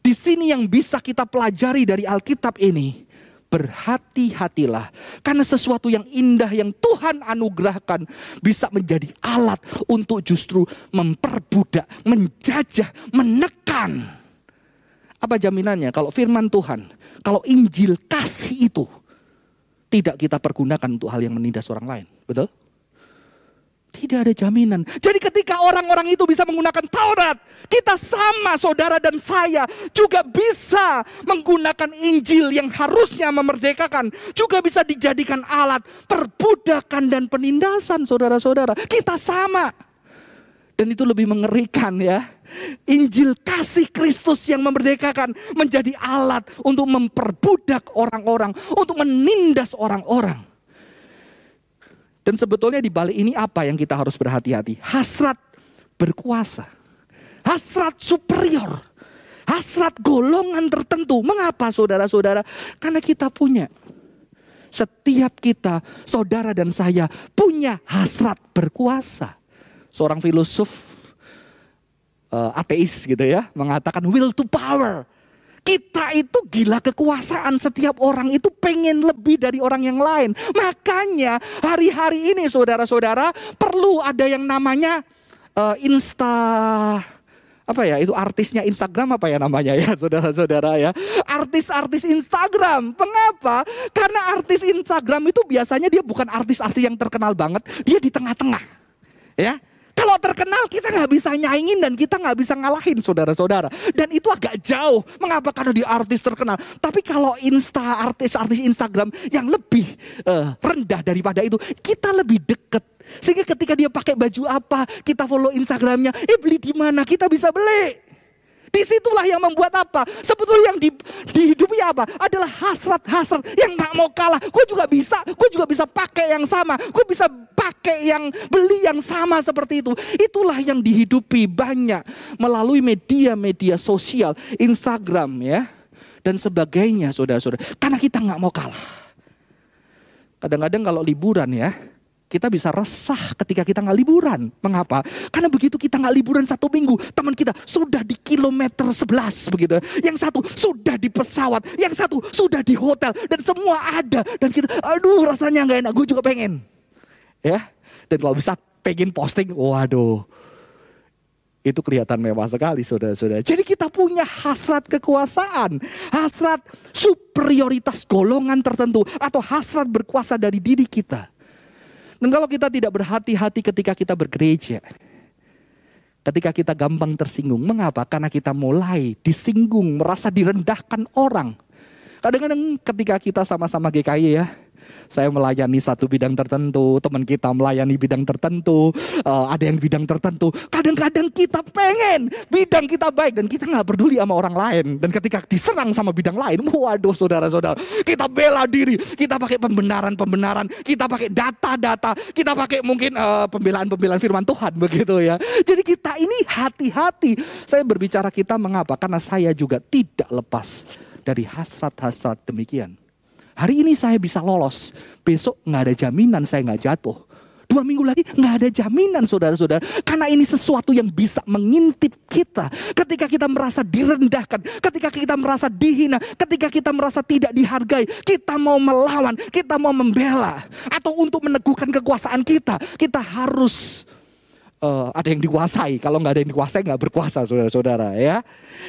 di sini yang bisa kita pelajari dari Alkitab ini, berhati-hatilah karena sesuatu yang indah yang Tuhan anugerahkan bisa menjadi alat untuk justru memperbudak, menjajah, menekan. Apa jaminannya kalau firman Tuhan kalau Injil kasih itu tidak kita pergunakan untuk hal yang menindas orang lain. Betul? Tidak ada jaminan. Jadi ketika orang-orang itu bisa menggunakan Taurat, kita sama saudara dan saya juga bisa menggunakan Injil yang harusnya memerdekakan, juga bisa dijadikan alat perbudakan dan penindasan saudara-saudara. Kita sama. Dan itu lebih mengerikan ya. Injil kasih Kristus yang memerdekakan menjadi alat untuk memperbudak orang-orang, untuk menindas orang-orang. Dan sebetulnya di balik ini apa yang kita harus berhati-hati? Hasrat berkuasa. Hasrat superior. Hasrat golongan tertentu. Mengapa saudara-saudara? Karena kita punya. Setiap kita, saudara dan saya punya hasrat berkuasa seorang filosof uh, ateis gitu ya, mengatakan will to power. Kita itu gila kekuasaan, setiap orang itu pengen lebih dari orang yang lain. Makanya hari-hari ini saudara-saudara perlu ada yang namanya uh, insta apa ya itu artisnya Instagram apa ya namanya ya <laughs> saudara-saudara ya. Artis-artis Instagram. Mengapa? Karena artis Instagram itu biasanya dia bukan artis-artis yang terkenal banget dia di tengah-tengah ya kalau terkenal kita nggak bisa nyaingin dan kita nggak bisa ngalahin saudara-saudara. Dan itu agak jauh. Mengapa? Karena dia artis terkenal. Tapi kalau insta artis-artis Instagram yang lebih uh, rendah daripada itu, kita lebih deket. Sehingga ketika dia pakai baju apa, kita follow Instagramnya, eh beli di mana, kita bisa beli. Di situlah yang membuat apa? Sebetulnya yang di, dihidupi apa? Adalah hasrat-hasrat yang gak mau kalah. Gue juga bisa, gue juga bisa pakai yang sama. Gue bisa pakai yang beli yang sama seperti itu. Itulah yang dihidupi banyak melalui media-media sosial, Instagram ya. Dan sebagainya saudara-saudara. Karena kita gak mau kalah. Kadang-kadang kalau liburan ya, kita bisa resah ketika kita nggak liburan. Mengapa? Karena begitu kita nggak liburan satu minggu, teman kita sudah di kilometer 11 begitu. Yang satu sudah di pesawat, yang satu sudah di hotel dan semua ada dan kita, aduh rasanya nggak enak. Gue juga pengen, ya. Dan kalau bisa pengen posting, waduh, itu kelihatan mewah sekali saudara-saudara. Jadi kita punya hasrat kekuasaan, hasrat superioritas golongan tertentu atau hasrat berkuasa dari diri kita. Dan kalau kita tidak berhati-hati ketika kita bergereja, ketika kita gampang tersinggung, mengapa? Karena kita mulai disinggung, merasa direndahkan orang. Kadang-kadang ketika kita sama-sama GKI ya, saya melayani satu bidang tertentu, teman kita melayani bidang tertentu, uh, ada yang bidang tertentu. Kadang-kadang kita pengen bidang kita baik dan kita nggak peduli sama orang lain. Dan ketika diserang sama bidang lain, waduh saudara-saudara, kita bela diri, kita pakai pembenaran-pembenaran, kita pakai data-data, kita pakai mungkin uh, pembelaan-pembelaan firman Tuhan begitu ya. Jadi kita ini hati-hati. Saya berbicara kita mengapa? Karena saya juga tidak lepas dari hasrat-hasrat demikian. Hari ini saya bisa lolos, besok nggak ada jaminan saya nggak jatuh. Dua minggu lagi nggak ada jaminan saudara-saudara. Karena ini sesuatu yang bisa mengintip kita. Ketika kita merasa direndahkan. Ketika kita merasa dihina. Ketika kita merasa tidak dihargai. Kita mau melawan. Kita mau membela. Atau untuk meneguhkan kekuasaan kita. Kita harus uh, ada yang dikuasai. Kalau nggak ada yang dikuasai nggak berkuasa saudara-saudara ya.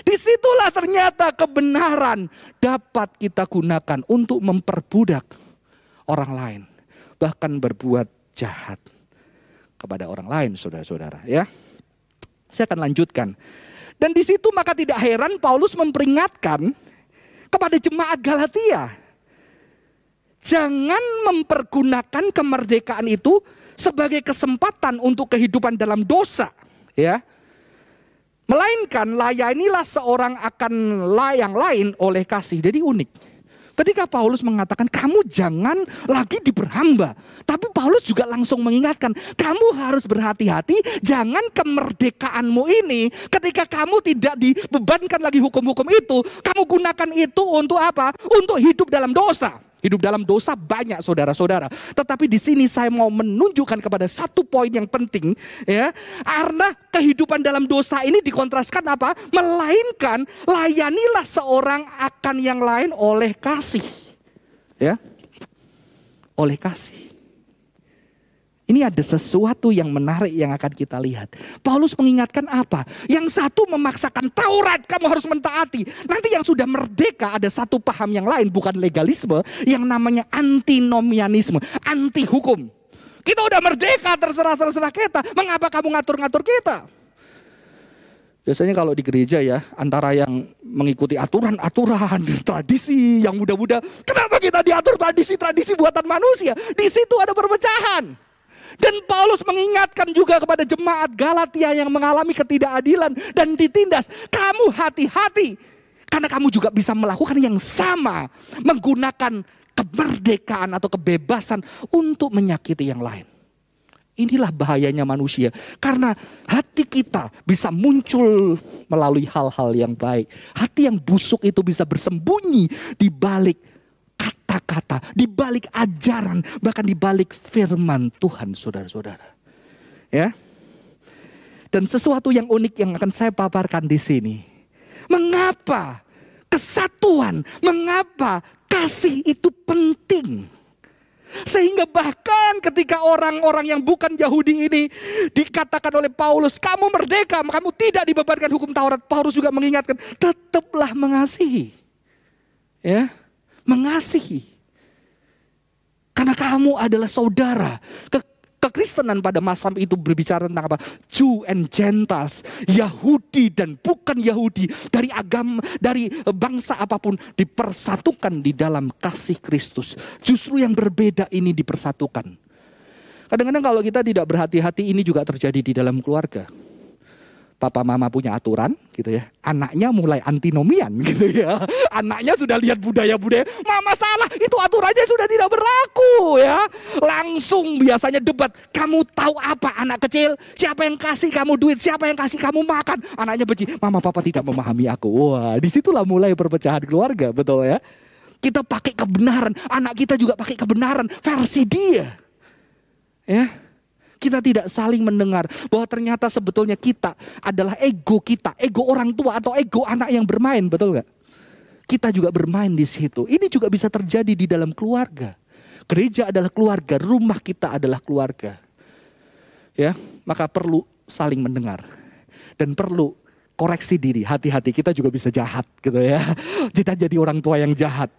Di situlah ternyata kebenaran dapat kita gunakan untuk memperbudak orang lain. Bahkan berbuat jahat kepada orang lain saudara-saudara ya. Saya akan lanjutkan. Dan di situ maka tidak heran Paulus memperingatkan kepada jemaat Galatia. Jangan mempergunakan kemerdekaan itu sebagai kesempatan untuk kehidupan dalam dosa, ya. Melainkan layanilah seorang akan yang lain oleh kasih. Jadi unik. Ketika Paulus mengatakan kamu jangan lagi diperhamba. Tapi Paulus juga langsung mengingatkan kamu harus berhati-hati jangan kemerdekaanmu ini ketika kamu tidak dibebankan lagi hukum-hukum itu. Kamu gunakan itu untuk apa? Untuk hidup dalam dosa. Hidup dalam dosa banyak saudara-saudara. Tetapi di sini saya mau menunjukkan kepada satu poin yang penting ya. Karena kehidupan dalam dosa ini dikontraskan apa? Melainkan layanilah seorang akan yang lain oleh kasih. Ya. Oleh kasih. Ini ada sesuatu yang menarik yang akan kita lihat. Paulus mengingatkan apa? Yang satu memaksakan Taurat, kamu harus mentaati. Nanti yang sudah merdeka ada satu paham yang lain, bukan legalisme, yang namanya antinomianisme, anti hukum. Kita udah merdeka, terserah-terserah kita. Mengapa kamu ngatur-ngatur kita? Biasanya kalau di gereja ya, antara yang mengikuti aturan-aturan, <laughs> tradisi yang muda-muda. Kenapa kita diatur tradisi-tradisi buatan manusia? Di situ ada perpecahan. Dan Paulus mengingatkan juga kepada jemaat Galatia yang mengalami ketidakadilan dan ditindas. Kamu hati-hati. Karena kamu juga bisa melakukan yang sama. Menggunakan kemerdekaan atau kebebasan untuk menyakiti yang lain. Inilah bahayanya manusia. Karena hati kita bisa muncul melalui hal-hal yang baik. Hati yang busuk itu bisa bersembunyi di balik kata-kata, di balik ajaran, bahkan di balik firman Tuhan, saudara-saudara. Ya. Dan sesuatu yang unik yang akan saya paparkan di sini. Mengapa kesatuan, mengapa kasih itu penting? Sehingga bahkan ketika orang-orang yang bukan Yahudi ini dikatakan oleh Paulus, kamu merdeka, kamu tidak dibebankan hukum Taurat. Paulus juga mengingatkan, tetaplah mengasihi. Ya, mengasihi. Karena kamu adalah saudara. Ke kekristenan pada masa itu berbicara tentang apa? Jew and Gentiles, Yahudi dan bukan Yahudi, dari agama, dari bangsa apa pun dipersatukan di dalam kasih Kristus. Justru yang berbeda ini dipersatukan. Kadang-kadang kalau kita tidak berhati-hati ini juga terjadi di dalam keluarga papa mama punya aturan gitu ya. Anaknya mulai antinomian <laughs> gitu ya. Anaknya sudah lihat budaya-budaya, mama salah, itu aturannya sudah tidak berlaku ya. Langsung biasanya debat, kamu tahu apa anak kecil? Siapa yang kasih kamu duit? Siapa yang kasih kamu makan? Anaknya benci, mama papa tidak memahami aku. Wah, di situlah mulai perpecahan keluarga, betul ya. Kita pakai kebenaran, anak kita juga pakai kebenaran versi dia. Ya, kita tidak saling mendengar bahwa ternyata sebetulnya kita adalah ego kita, ego orang tua atau ego anak yang bermain, betul nggak? Kita juga bermain di situ. Ini juga bisa terjadi di dalam keluarga. Gereja adalah keluarga, rumah kita adalah keluarga. Ya, maka perlu saling mendengar dan perlu koreksi diri. Hati-hati kita juga bisa jahat gitu ya. <laughs> Kita jadi orang tua yang jahat.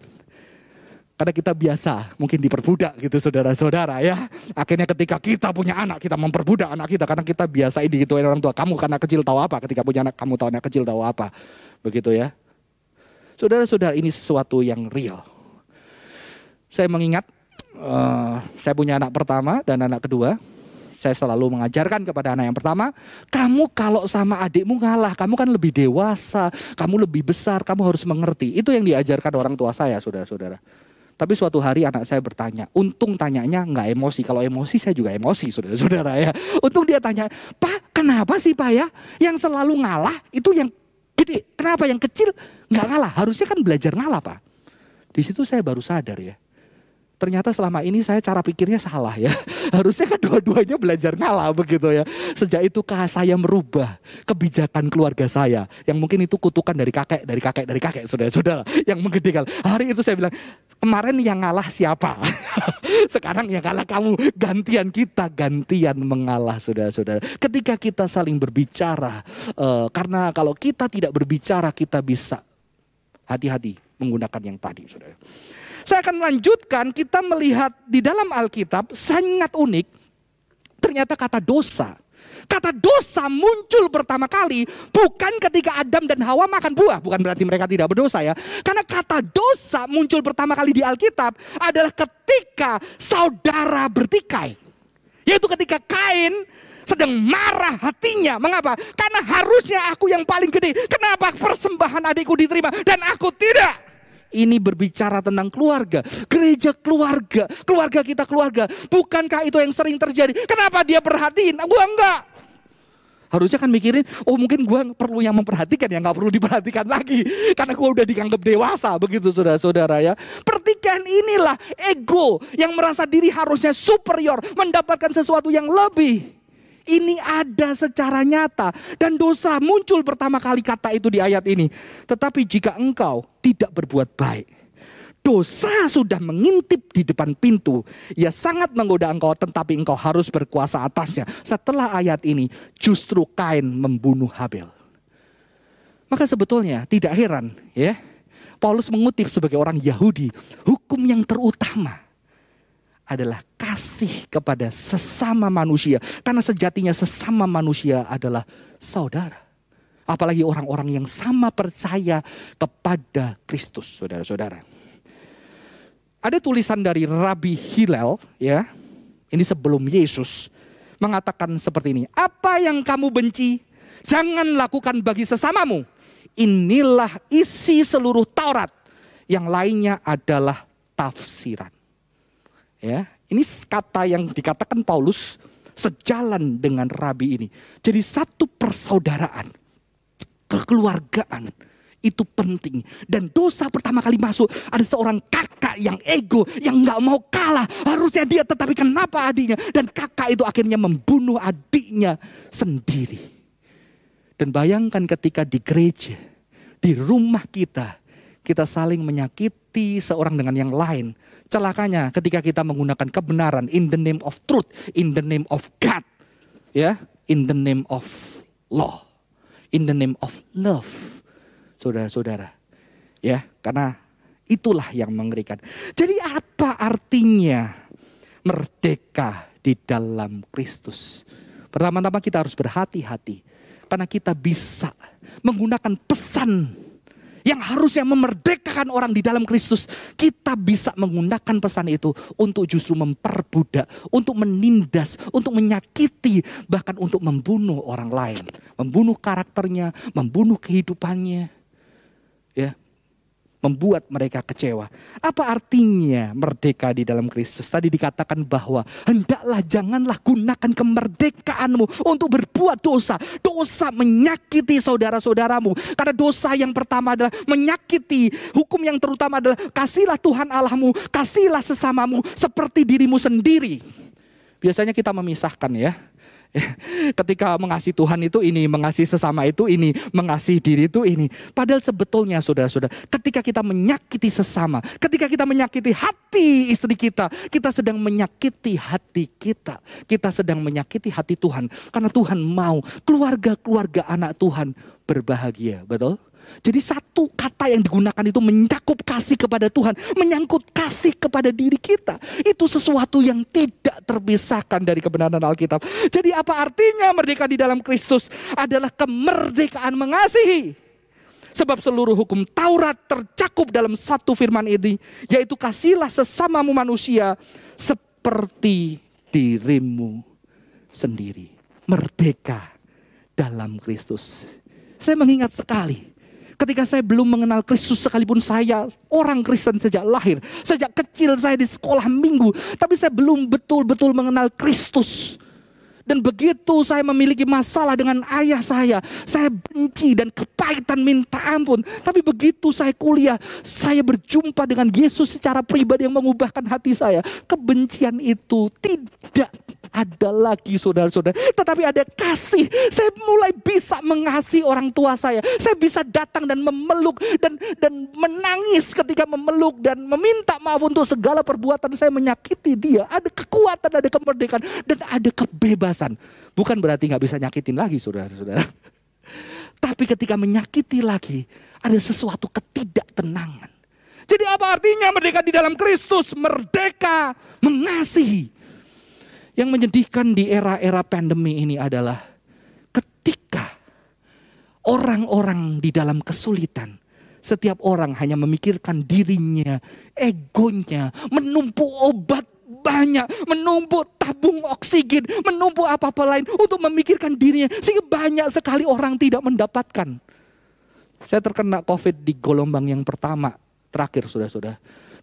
Karena kita biasa mungkin diperbudak gitu saudara-saudara ya. Akhirnya ketika kita punya anak, kita memperbudak anak kita. Karena kita biasa ini gitu orang tua. Kamu karena kecil tahu apa, ketika punya anak kamu tahu anak kecil tahu apa. Begitu ya. Saudara-saudara ini sesuatu yang real. Saya mengingat, uh, saya punya anak pertama dan anak kedua. Saya selalu mengajarkan kepada anak yang pertama, kamu kalau sama adikmu ngalah, kamu kan lebih dewasa, kamu lebih besar, kamu harus mengerti. Itu yang diajarkan orang tua saya, saudara-saudara. Tapi suatu hari anak saya bertanya, untung tanyanya nggak emosi. Kalau emosi saya juga emosi, saudara-saudara ya. Untung dia tanya, Pak kenapa sih Pak ya? Yang selalu ngalah itu yang gede. Kenapa yang kecil nggak ngalah? Harusnya kan belajar ngalah Pak. Di situ saya baru sadar ya ternyata selama ini saya cara pikirnya salah ya. <laughs> Harusnya kan dua-duanya belajar ngalah begitu ya. Sejak itu saya merubah kebijakan keluarga saya. Yang mungkin itu kutukan dari kakek, dari kakek, dari kakek, saudara-saudara. Yang menggedekan. Hari itu saya bilang, kemarin yang ngalah siapa? <laughs> Sekarang yang ngalah kamu. Gantian kita, gantian mengalah saudara-saudara. Ketika kita saling berbicara. Uh, karena kalau kita tidak berbicara, kita bisa hati-hati menggunakan yang tadi saudara. Saya akan melanjutkan kita melihat di dalam Alkitab sangat unik. Ternyata kata dosa. Kata dosa muncul pertama kali bukan ketika Adam dan Hawa makan buah. Bukan berarti mereka tidak berdosa ya. Karena kata dosa muncul pertama kali di Alkitab adalah ketika saudara bertikai. Yaitu ketika Kain sedang marah hatinya. Mengapa? Karena harusnya aku yang paling gede. Kenapa persembahan adikku diterima dan aku tidak? Ini berbicara tentang keluarga, gereja keluarga, keluarga kita keluarga. Bukankah itu yang sering terjadi? Kenapa dia perhatiin? Gua enggak. Harusnya kan mikirin, oh mungkin gua perlu yang memperhatikan ya, nggak perlu diperhatikan lagi. Karena gua udah dianggap dewasa, begitu saudara-saudara ya. Pertikaian inilah ego yang merasa diri harusnya superior, mendapatkan sesuatu yang lebih. Ini ada secara nyata dan dosa muncul pertama kali kata itu di ayat ini. Tetapi jika engkau tidak berbuat baik, dosa sudah mengintip di depan pintu. Ia sangat menggoda engkau tetapi engkau harus berkuasa atasnya. Setelah ayat ini justru Kain membunuh Habel. Maka sebetulnya tidak heran ya. Paulus mengutip sebagai orang Yahudi hukum yang terutama adalah kasih kepada sesama manusia. Karena sejatinya sesama manusia adalah saudara. Apalagi orang-orang yang sama percaya kepada Kristus, saudara-saudara. Ada tulisan dari Rabi Hillel, ya. Ini sebelum Yesus mengatakan seperti ini. Apa yang kamu benci, jangan lakukan bagi sesamamu. Inilah isi seluruh Taurat. Yang lainnya adalah tafsiran. Ya, ini kata yang dikatakan Paulus sejalan dengan rabi ini. Jadi satu persaudaraan, kekeluargaan itu penting. Dan dosa pertama kali masuk ada seorang kakak yang ego, yang nggak mau kalah. Harusnya dia tetapi kenapa adiknya? Dan kakak itu akhirnya membunuh adiknya sendiri. Dan bayangkan ketika di gereja, di rumah kita, kita saling menyakiti seorang dengan yang lain celakanya ketika kita menggunakan kebenaran in the name of truth, in the name of God, ya, in the name of law, in the name of love, saudara-saudara, ya, karena itulah yang mengerikan. Jadi apa artinya merdeka di dalam Kristus? Pertama-tama kita harus berhati-hati karena kita bisa menggunakan pesan yang harusnya memerdekakan orang di dalam Kristus, kita bisa menggunakan pesan itu untuk justru memperbudak, untuk menindas, untuk menyakiti, bahkan untuk membunuh orang lain, membunuh karakternya, membunuh kehidupannya. Ya, membuat mereka kecewa. Apa artinya merdeka di dalam Kristus? Tadi dikatakan bahwa hendaklah janganlah gunakan kemerdekaanmu untuk berbuat dosa. Dosa menyakiti saudara-saudaramu. Karena dosa yang pertama adalah menyakiti. Hukum yang terutama adalah kasihlah Tuhan Allahmu, kasihlah sesamamu seperti dirimu sendiri. Biasanya kita memisahkan ya <laughs> Ketika mengasihi Tuhan itu ini, mengasihi sesama itu ini, mengasihi diri itu ini. Padahal sebetulnya saudara-saudara, ketika kita menyakiti sesama, ketika kita menyakiti hati istri kita, kita sedang menyakiti hati kita. Kita sedang menyakiti hati Tuhan. Karena Tuhan mau keluarga-keluarga anak Tuhan berbahagia. Betul? Jadi satu kata yang digunakan itu mencakup kasih kepada Tuhan, menyangkut kasih kepada diri kita. Itu sesuatu yang tidak terpisahkan dari kebenaran Alkitab. Jadi apa artinya merdeka di dalam Kristus? Adalah kemerdekaan mengasihi. Sebab seluruh hukum Taurat tercakup dalam satu firman ini, yaitu kasihlah sesamamu manusia seperti dirimu sendiri. Merdeka dalam Kristus. Saya mengingat sekali Ketika saya belum mengenal Kristus sekalipun saya orang Kristen sejak lahir. Sejak kecil saya di sekolah minggu. Tapi saya belum betul-betul mengenal Kristus. Dan begitu saya memiliki masalah dengan ayah saya, saya benci dan kepahitan minta ampun. Tapi begitu saya kuliah, saya berjumpa dengan Yesus secara pribadi yang mengubahkan hati saya. Kebencian itu tidak ada lagi saudara-saudara. Tetapi ada kasih. Saya mulai bisa mengasihi orang tua saya. Saya bisa datang dan memeluk dan dan menangis ketika memeluk dan meminta maaf untuk segala perbuatan saya menyakiti dia. Ada kekuatan, ada kemerdekaan dan ada kebebasan. Bukan berarti nggak bisa nyakitin lagi saudara-saudara. <laughs> Tapi ketika menyakiti lagi, ada sesuatu ketidaktenangan. Jadi apa artinya merdeka di dalam Kristus? Merdeka mengasihi. Yang menyedihkan di era-era pandemi ini adalah ketika orang-orang di dalam kesulitan, setiap orang hanya memikirkan dirinya, egonya, menumpuk obat banyak, menumpuk tabung oksigen, menumpuk apa-apa lain untuk memikirkan dirinya. Sehingga banyak sekali orang tidak mendapatkan. Saya terkena COVID di gelombang yang pertama, terakhir sudah-sudah.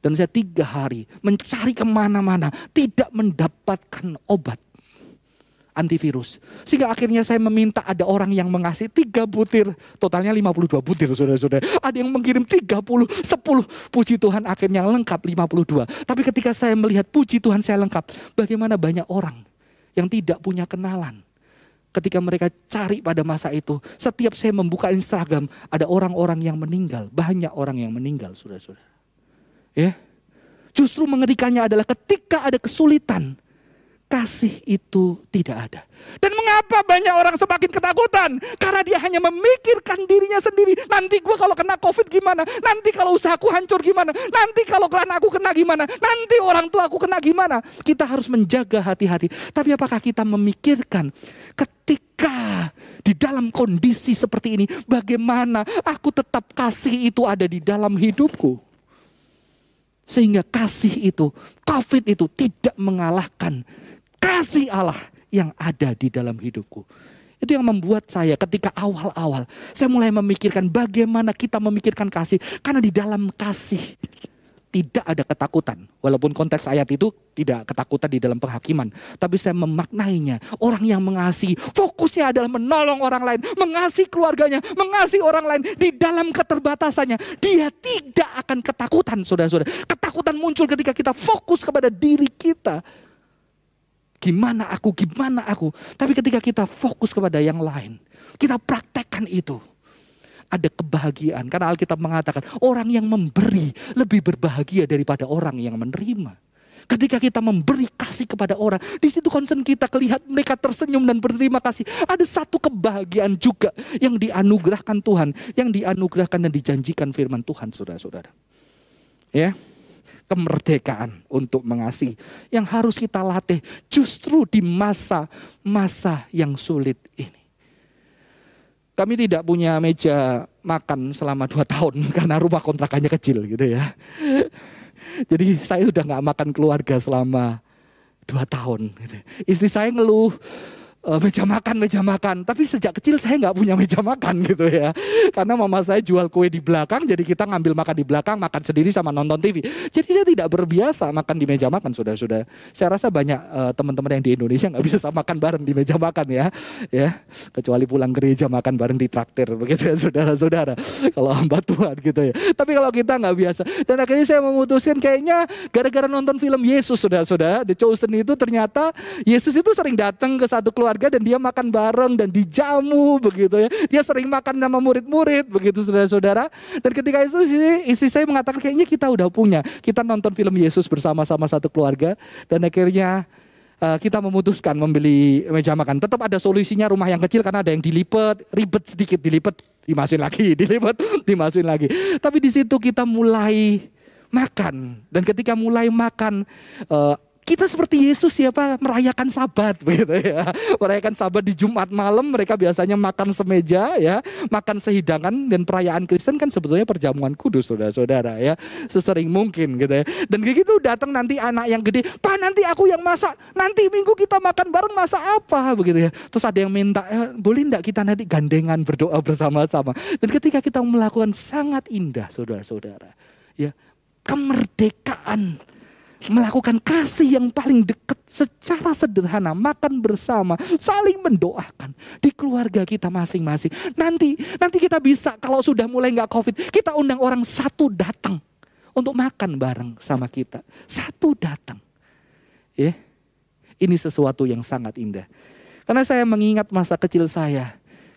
Dan saya tiga hari mencari ke mana-mana, tidak mendapatkan obat antivirus. Sehingga akhirnya saya meminta ada orang yang mengasih tiga butir, totalnya 52 butir saudara-saudara. Ada yang mengirim 30, 10, puji Tuhan akhirnya lengkap 52. Tapi ketika saya melihat puji Tuhan saya lengkap, bagaimana banyak orang yang tidak punya kenalan. Ketika mereka cari pada masa itu, setiap saya membuka Instagram, ada orang-orang yang meninggal. Banyak orang yang meninggal, saudara-saudara. Ya, Justru mengerikannya adalah ketika ada kesulitan, kasih itu tidak ada. Dan mengapa banyak orang semakin ketakutan? Karena dia hanya memikirkan dirinya sendiri. Nanti gue kalau kena covid gimana? Nanti kalau usahaku hancur gimana? Nanti kalau klan aku kena gimana? Nanti orang tua aku kena gimana? Kita harus menjaga hati-hati. Tapi apakah kita memikirkan ketika di dalam kondisi seperti ini, bagaimana aku tetap kasih itu ada di dalam hidupku? Sehingga kasih itu, COVID itu tidak mengalahkan kasih Allah yang ada di dalam hidupku. Itu yang membuat saya ketika awal-awal saya mulai memikirkan bagaimana kita memikirkan kasih karena di dalam kasih tidak ada ketakutan. Walaupun konteks ayat itu tidak ketakutan di dalam penghakiman. Tapi saya memaknainya. Orang yang mengasihi, fokusnya adalah menolong orang lain. Mengasihi keluarganya, mengasihi orang lain. Di dalam keterbatasannya, dia tidak akan ketakutan saudara-saudara. Ketakutan muncul ketika kita fokus kepada diri kita Gimana aku, gimana aku. Tapi ketika kita fokus kepada yang lain, kita praktekkan itu. Ada kebahagiaan. Karena Alkitab mengatakan orang yang memberi lebih berbahagia daripada orang yang menerima. Ketika kita memberi kasih kepada orang, di situ concern kita kelihat mereka tersenyum dan berterima kasih. Ada satu kebahagiaan juga yang dianugerahkan Tuhan, yang dianugerahkan dan dijanjikan firman Tuhan, saudara-saudara. Ya, kemerdekaan untuk mengasihi yang harus kita latih justru di masa-masa yang sulit ini. Kami tidak punya meja makan selama dua tahun <laughs> karena rumah kontrakannya kecil gitu ya. <laughs> Jadi saya udah nggak makan keluarga selama dua tahun. Gitu. Istri saya ngeluh, uh, meja makan, meja makan. Tapi sejak kecil saya nggak punya meja makan <laughs> gitu ya. Karena mama saya jual kue di belakang, jadi kita ngambil makan di belakang, makan sendiri sama nonton TV. Jadi saya tidak berbiasa makan di meja makan, sudah-sudah. Saya rasa banyak uh, teman-teman yang di Indonesia nggak <laughs> bisa makan bareng di meja makan ya, ya. Kecuali pulang gereja makan bareng di traktir, begitu ya, saudara-saudara. Kalau hamba Tuhan gitu ya. Tapi kalau kita nggak biasa, dan akhirnya saya memutuskan kayaknya gara-gara nonton film Yesus, saudara-saudara, The Chosen itu ternyata Yesus itu sering datang ke satu keluarga keluarga dan dia makan bareng dan dijamu begitu ya. Dia sering makan sama murid-murid begitu saudara-saudara. Dan ketika itu istri saya mengatakan kayaknya kita udah punya. Kita nonton film Yesus bersama-sama satu keluarga dan akhirnya uh, kita memutuskan membeli meja makan. Tetap ada solusinya rumah yang kecil karena ada yang dilipat, ribet sedikit dilipat, dimasukin lagi, <laughs> dilipat, dimasukin lagi. Tapi di situ kita mulai makan dan ketika mulai makan uh, kita seperti Yesus siapa merayakan sabat <laughs> begitu ya. Merayakan sabat di Jumat malam mereka biasanya makan semeja ya, makan sehidangan dan perayaan Kristen kan sebetulnya perjamuan kudus Saudara-saudara ya. Sesering mungkin gitu ya. Dan kayak gitu datang nanti anak yang gede, "Pak, nanti aku yang masak. Nanti minggu kita makan bareng masak apa?" begitu ya. Terus ada yang minta, eh, "Boleh enggak kita nanti gandengan berdoa bersama-sama?" Dan ketika kita melakukan sangat indah Saudara-saudara, ya, kemerdekaan melakukan kasih yang paling dekat secara sederhana, makan bersama, saling mendoakan di keluarga kita masing-masing. Nanti nanti kita bisa kalau sudah mulai nggak covid, kita undang orang satu datang untuk makan bareng sama kita. Satu datang. Ya. Ini sesuatu yang sangat indah. Karena saya mengingat masa kecil saya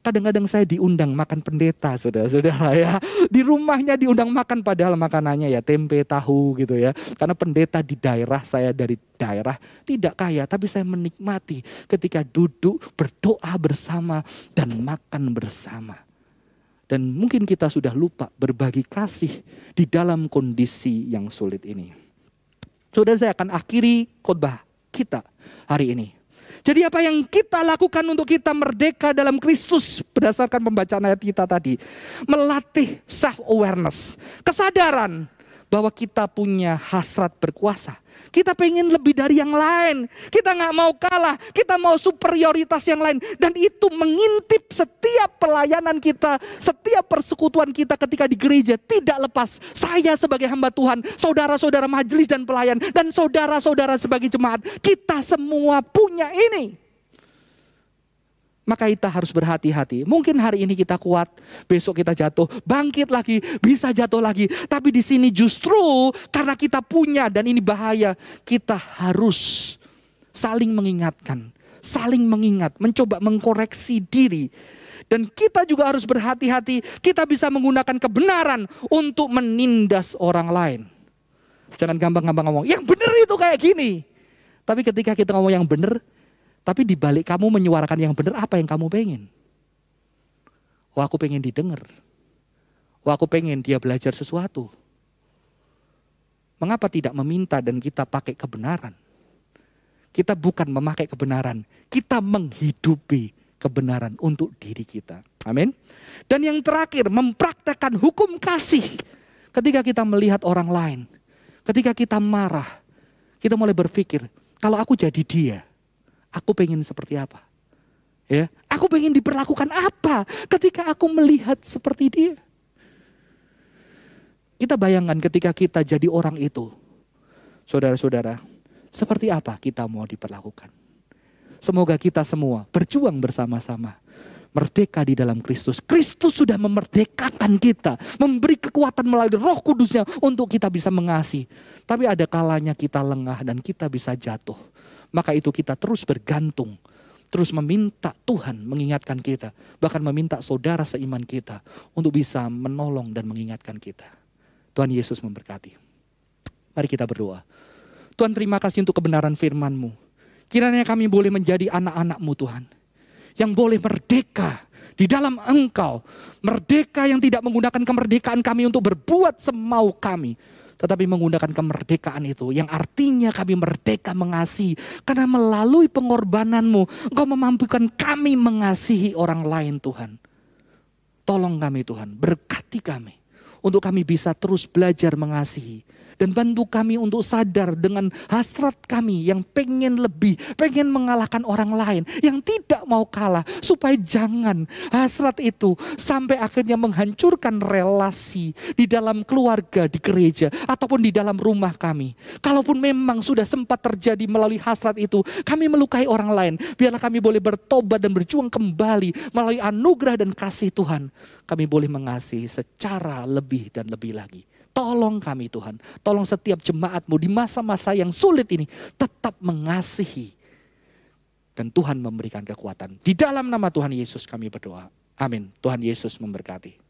Kadang-kadang saya diundang makan pendeta, saudara-saudara ya. Di rumahnya diundang makan padahal makanannya ya tempe, tahu gitu ya. Karena pendeta di daerah saya dari daerah tidak kaya, tapi saya menikmati ketika duduk berdoa bersama dan makan bersama. Dan mungkin kita sudah lupa berbagi kasih di dalam kondisi yang sulit ini. Saudara saya akan akhiri khotbah kita hari ini. Jadi apa yang kita lakukan untuk kita merdeka dalam Kristus berdasarkan pembacaan ayat kita tadi. Melatih self awareness, kesadaran bahwa kita punya hasrat berkuasa. Kita pengen lebih dari yang lain. Kita nggak mau kalah. Kita mau superioritas yang lain. Dan itu mengintip setiap pelayanan kita. Setiap persekutuan kita ketika di gereja. Tidak lepas. Saya sebagai hamba Tuhan. Saudara-saudara majelis dan pelayan. Dan saudara-saudara sebagai jemaat. Kita semua punya ini maka kita harus berhati-hati. Mungkin hari ini kita kuat, besok kita jatuh, bangkit lagi, bisa jatuh lagi. Tapi di sini justru karena kita punya dan ini bahaya, kita harus saling mengingatkan, saling mengingat, mencoba mengkoreksi diri. Dan kita juga harus berhati-hati, kita bisa menggunakan kebenaran untuk menindas orang lain. Jangan gampang-gampang ngomong, yang benar itu kayak gini. Tapi ketika kita ngomong yang benar, tapi di balik kamu menyuarakan yang benar, apa yang kamu pengen? Wah aku pengen didengar. Wah aku pengen dia belajar sesuatu. Mengapa tidak meminta dan kita pakai kebenaran? Kita bukan memakai kebenaran, kita menghidupi kebenaran untuk diri kita. Amin. Dan yang terakhir, mempraktekkan hukum kasih. Ketika kita melihat orang lain, ketika kita marah, kita mulai berpikir, kalau aku jadi dia, Aku pengen seperti apa? Ya, aku pengen diperlakukan apa ketika aku melihat seperti dia? Kita bayangkan ketika kita jadi orang itu, saudara-saudara, seperti apa kita mau diperlakukan? Semoga kita semua berjuang bersama-sama. Merdeka di dalam Kristus. Kristus sudah memerdekakan kita. Memberi kekuatan melalui roh kudusnya untuk kita bisa mengasihi. Tapi ada kalanya kita lengah dan kita bisa jatuh maka itu kita terus bergantung. Terus meminta Tuhan mengingatkan kita. Bahkan meminta saudara seiman kita untuk bisa menolong dan mengingatkan kita. Tuhan Yesus memberkati. Mari kita berdoa. Tuhan terima kasih untuk kebenaran firman-Mu. Kiranya kami boleh menjadi anak-anak-Mu Tuhan. Yang boleh merdeka di dalam Engkau. Merdeka yang tidak menggunakan kemerdekaan kami untuk berbuat semau kami tetapi menggunakan kemerdekaan itu yang artinya kami merdeka mengasihi. Karena melalui pengorbananmu engkau memampukan kami mengasihi orang lain Tuhan. Tolong kami Tuhan, berkati kami. Untuk kami bisa terus belajar mengasihi dan bantu kami untuk sadar dengan hasrat kami yang pengen lebih, pengen mengalahkan orang lain, yang tidak mau kalah, supaya jangan hasrat itu sampai akhirnya menghancurkan relasi di dalam keluarga, di gereja, ataupun di dalam rumah kami. Kalaupun memang sudah sempat terjadi melalui hasrat itu, kami melukai orang lain, biarlah kami boleh bertobat dan berjuang kembali melalui anugerah dan kasih Tuhan. Kami boleh mengasihi secara lebih dan lebih lagi. Tolong kami Tuhan. Tolong setiap jemaatmu di masa-masa yang sulit ini tetap mengasihi. Dan Tuhan memberikan kekuatan. Di dalam nama Tuhan Yesus kami berdoa. Amin. Tuhan Yesus memberkati.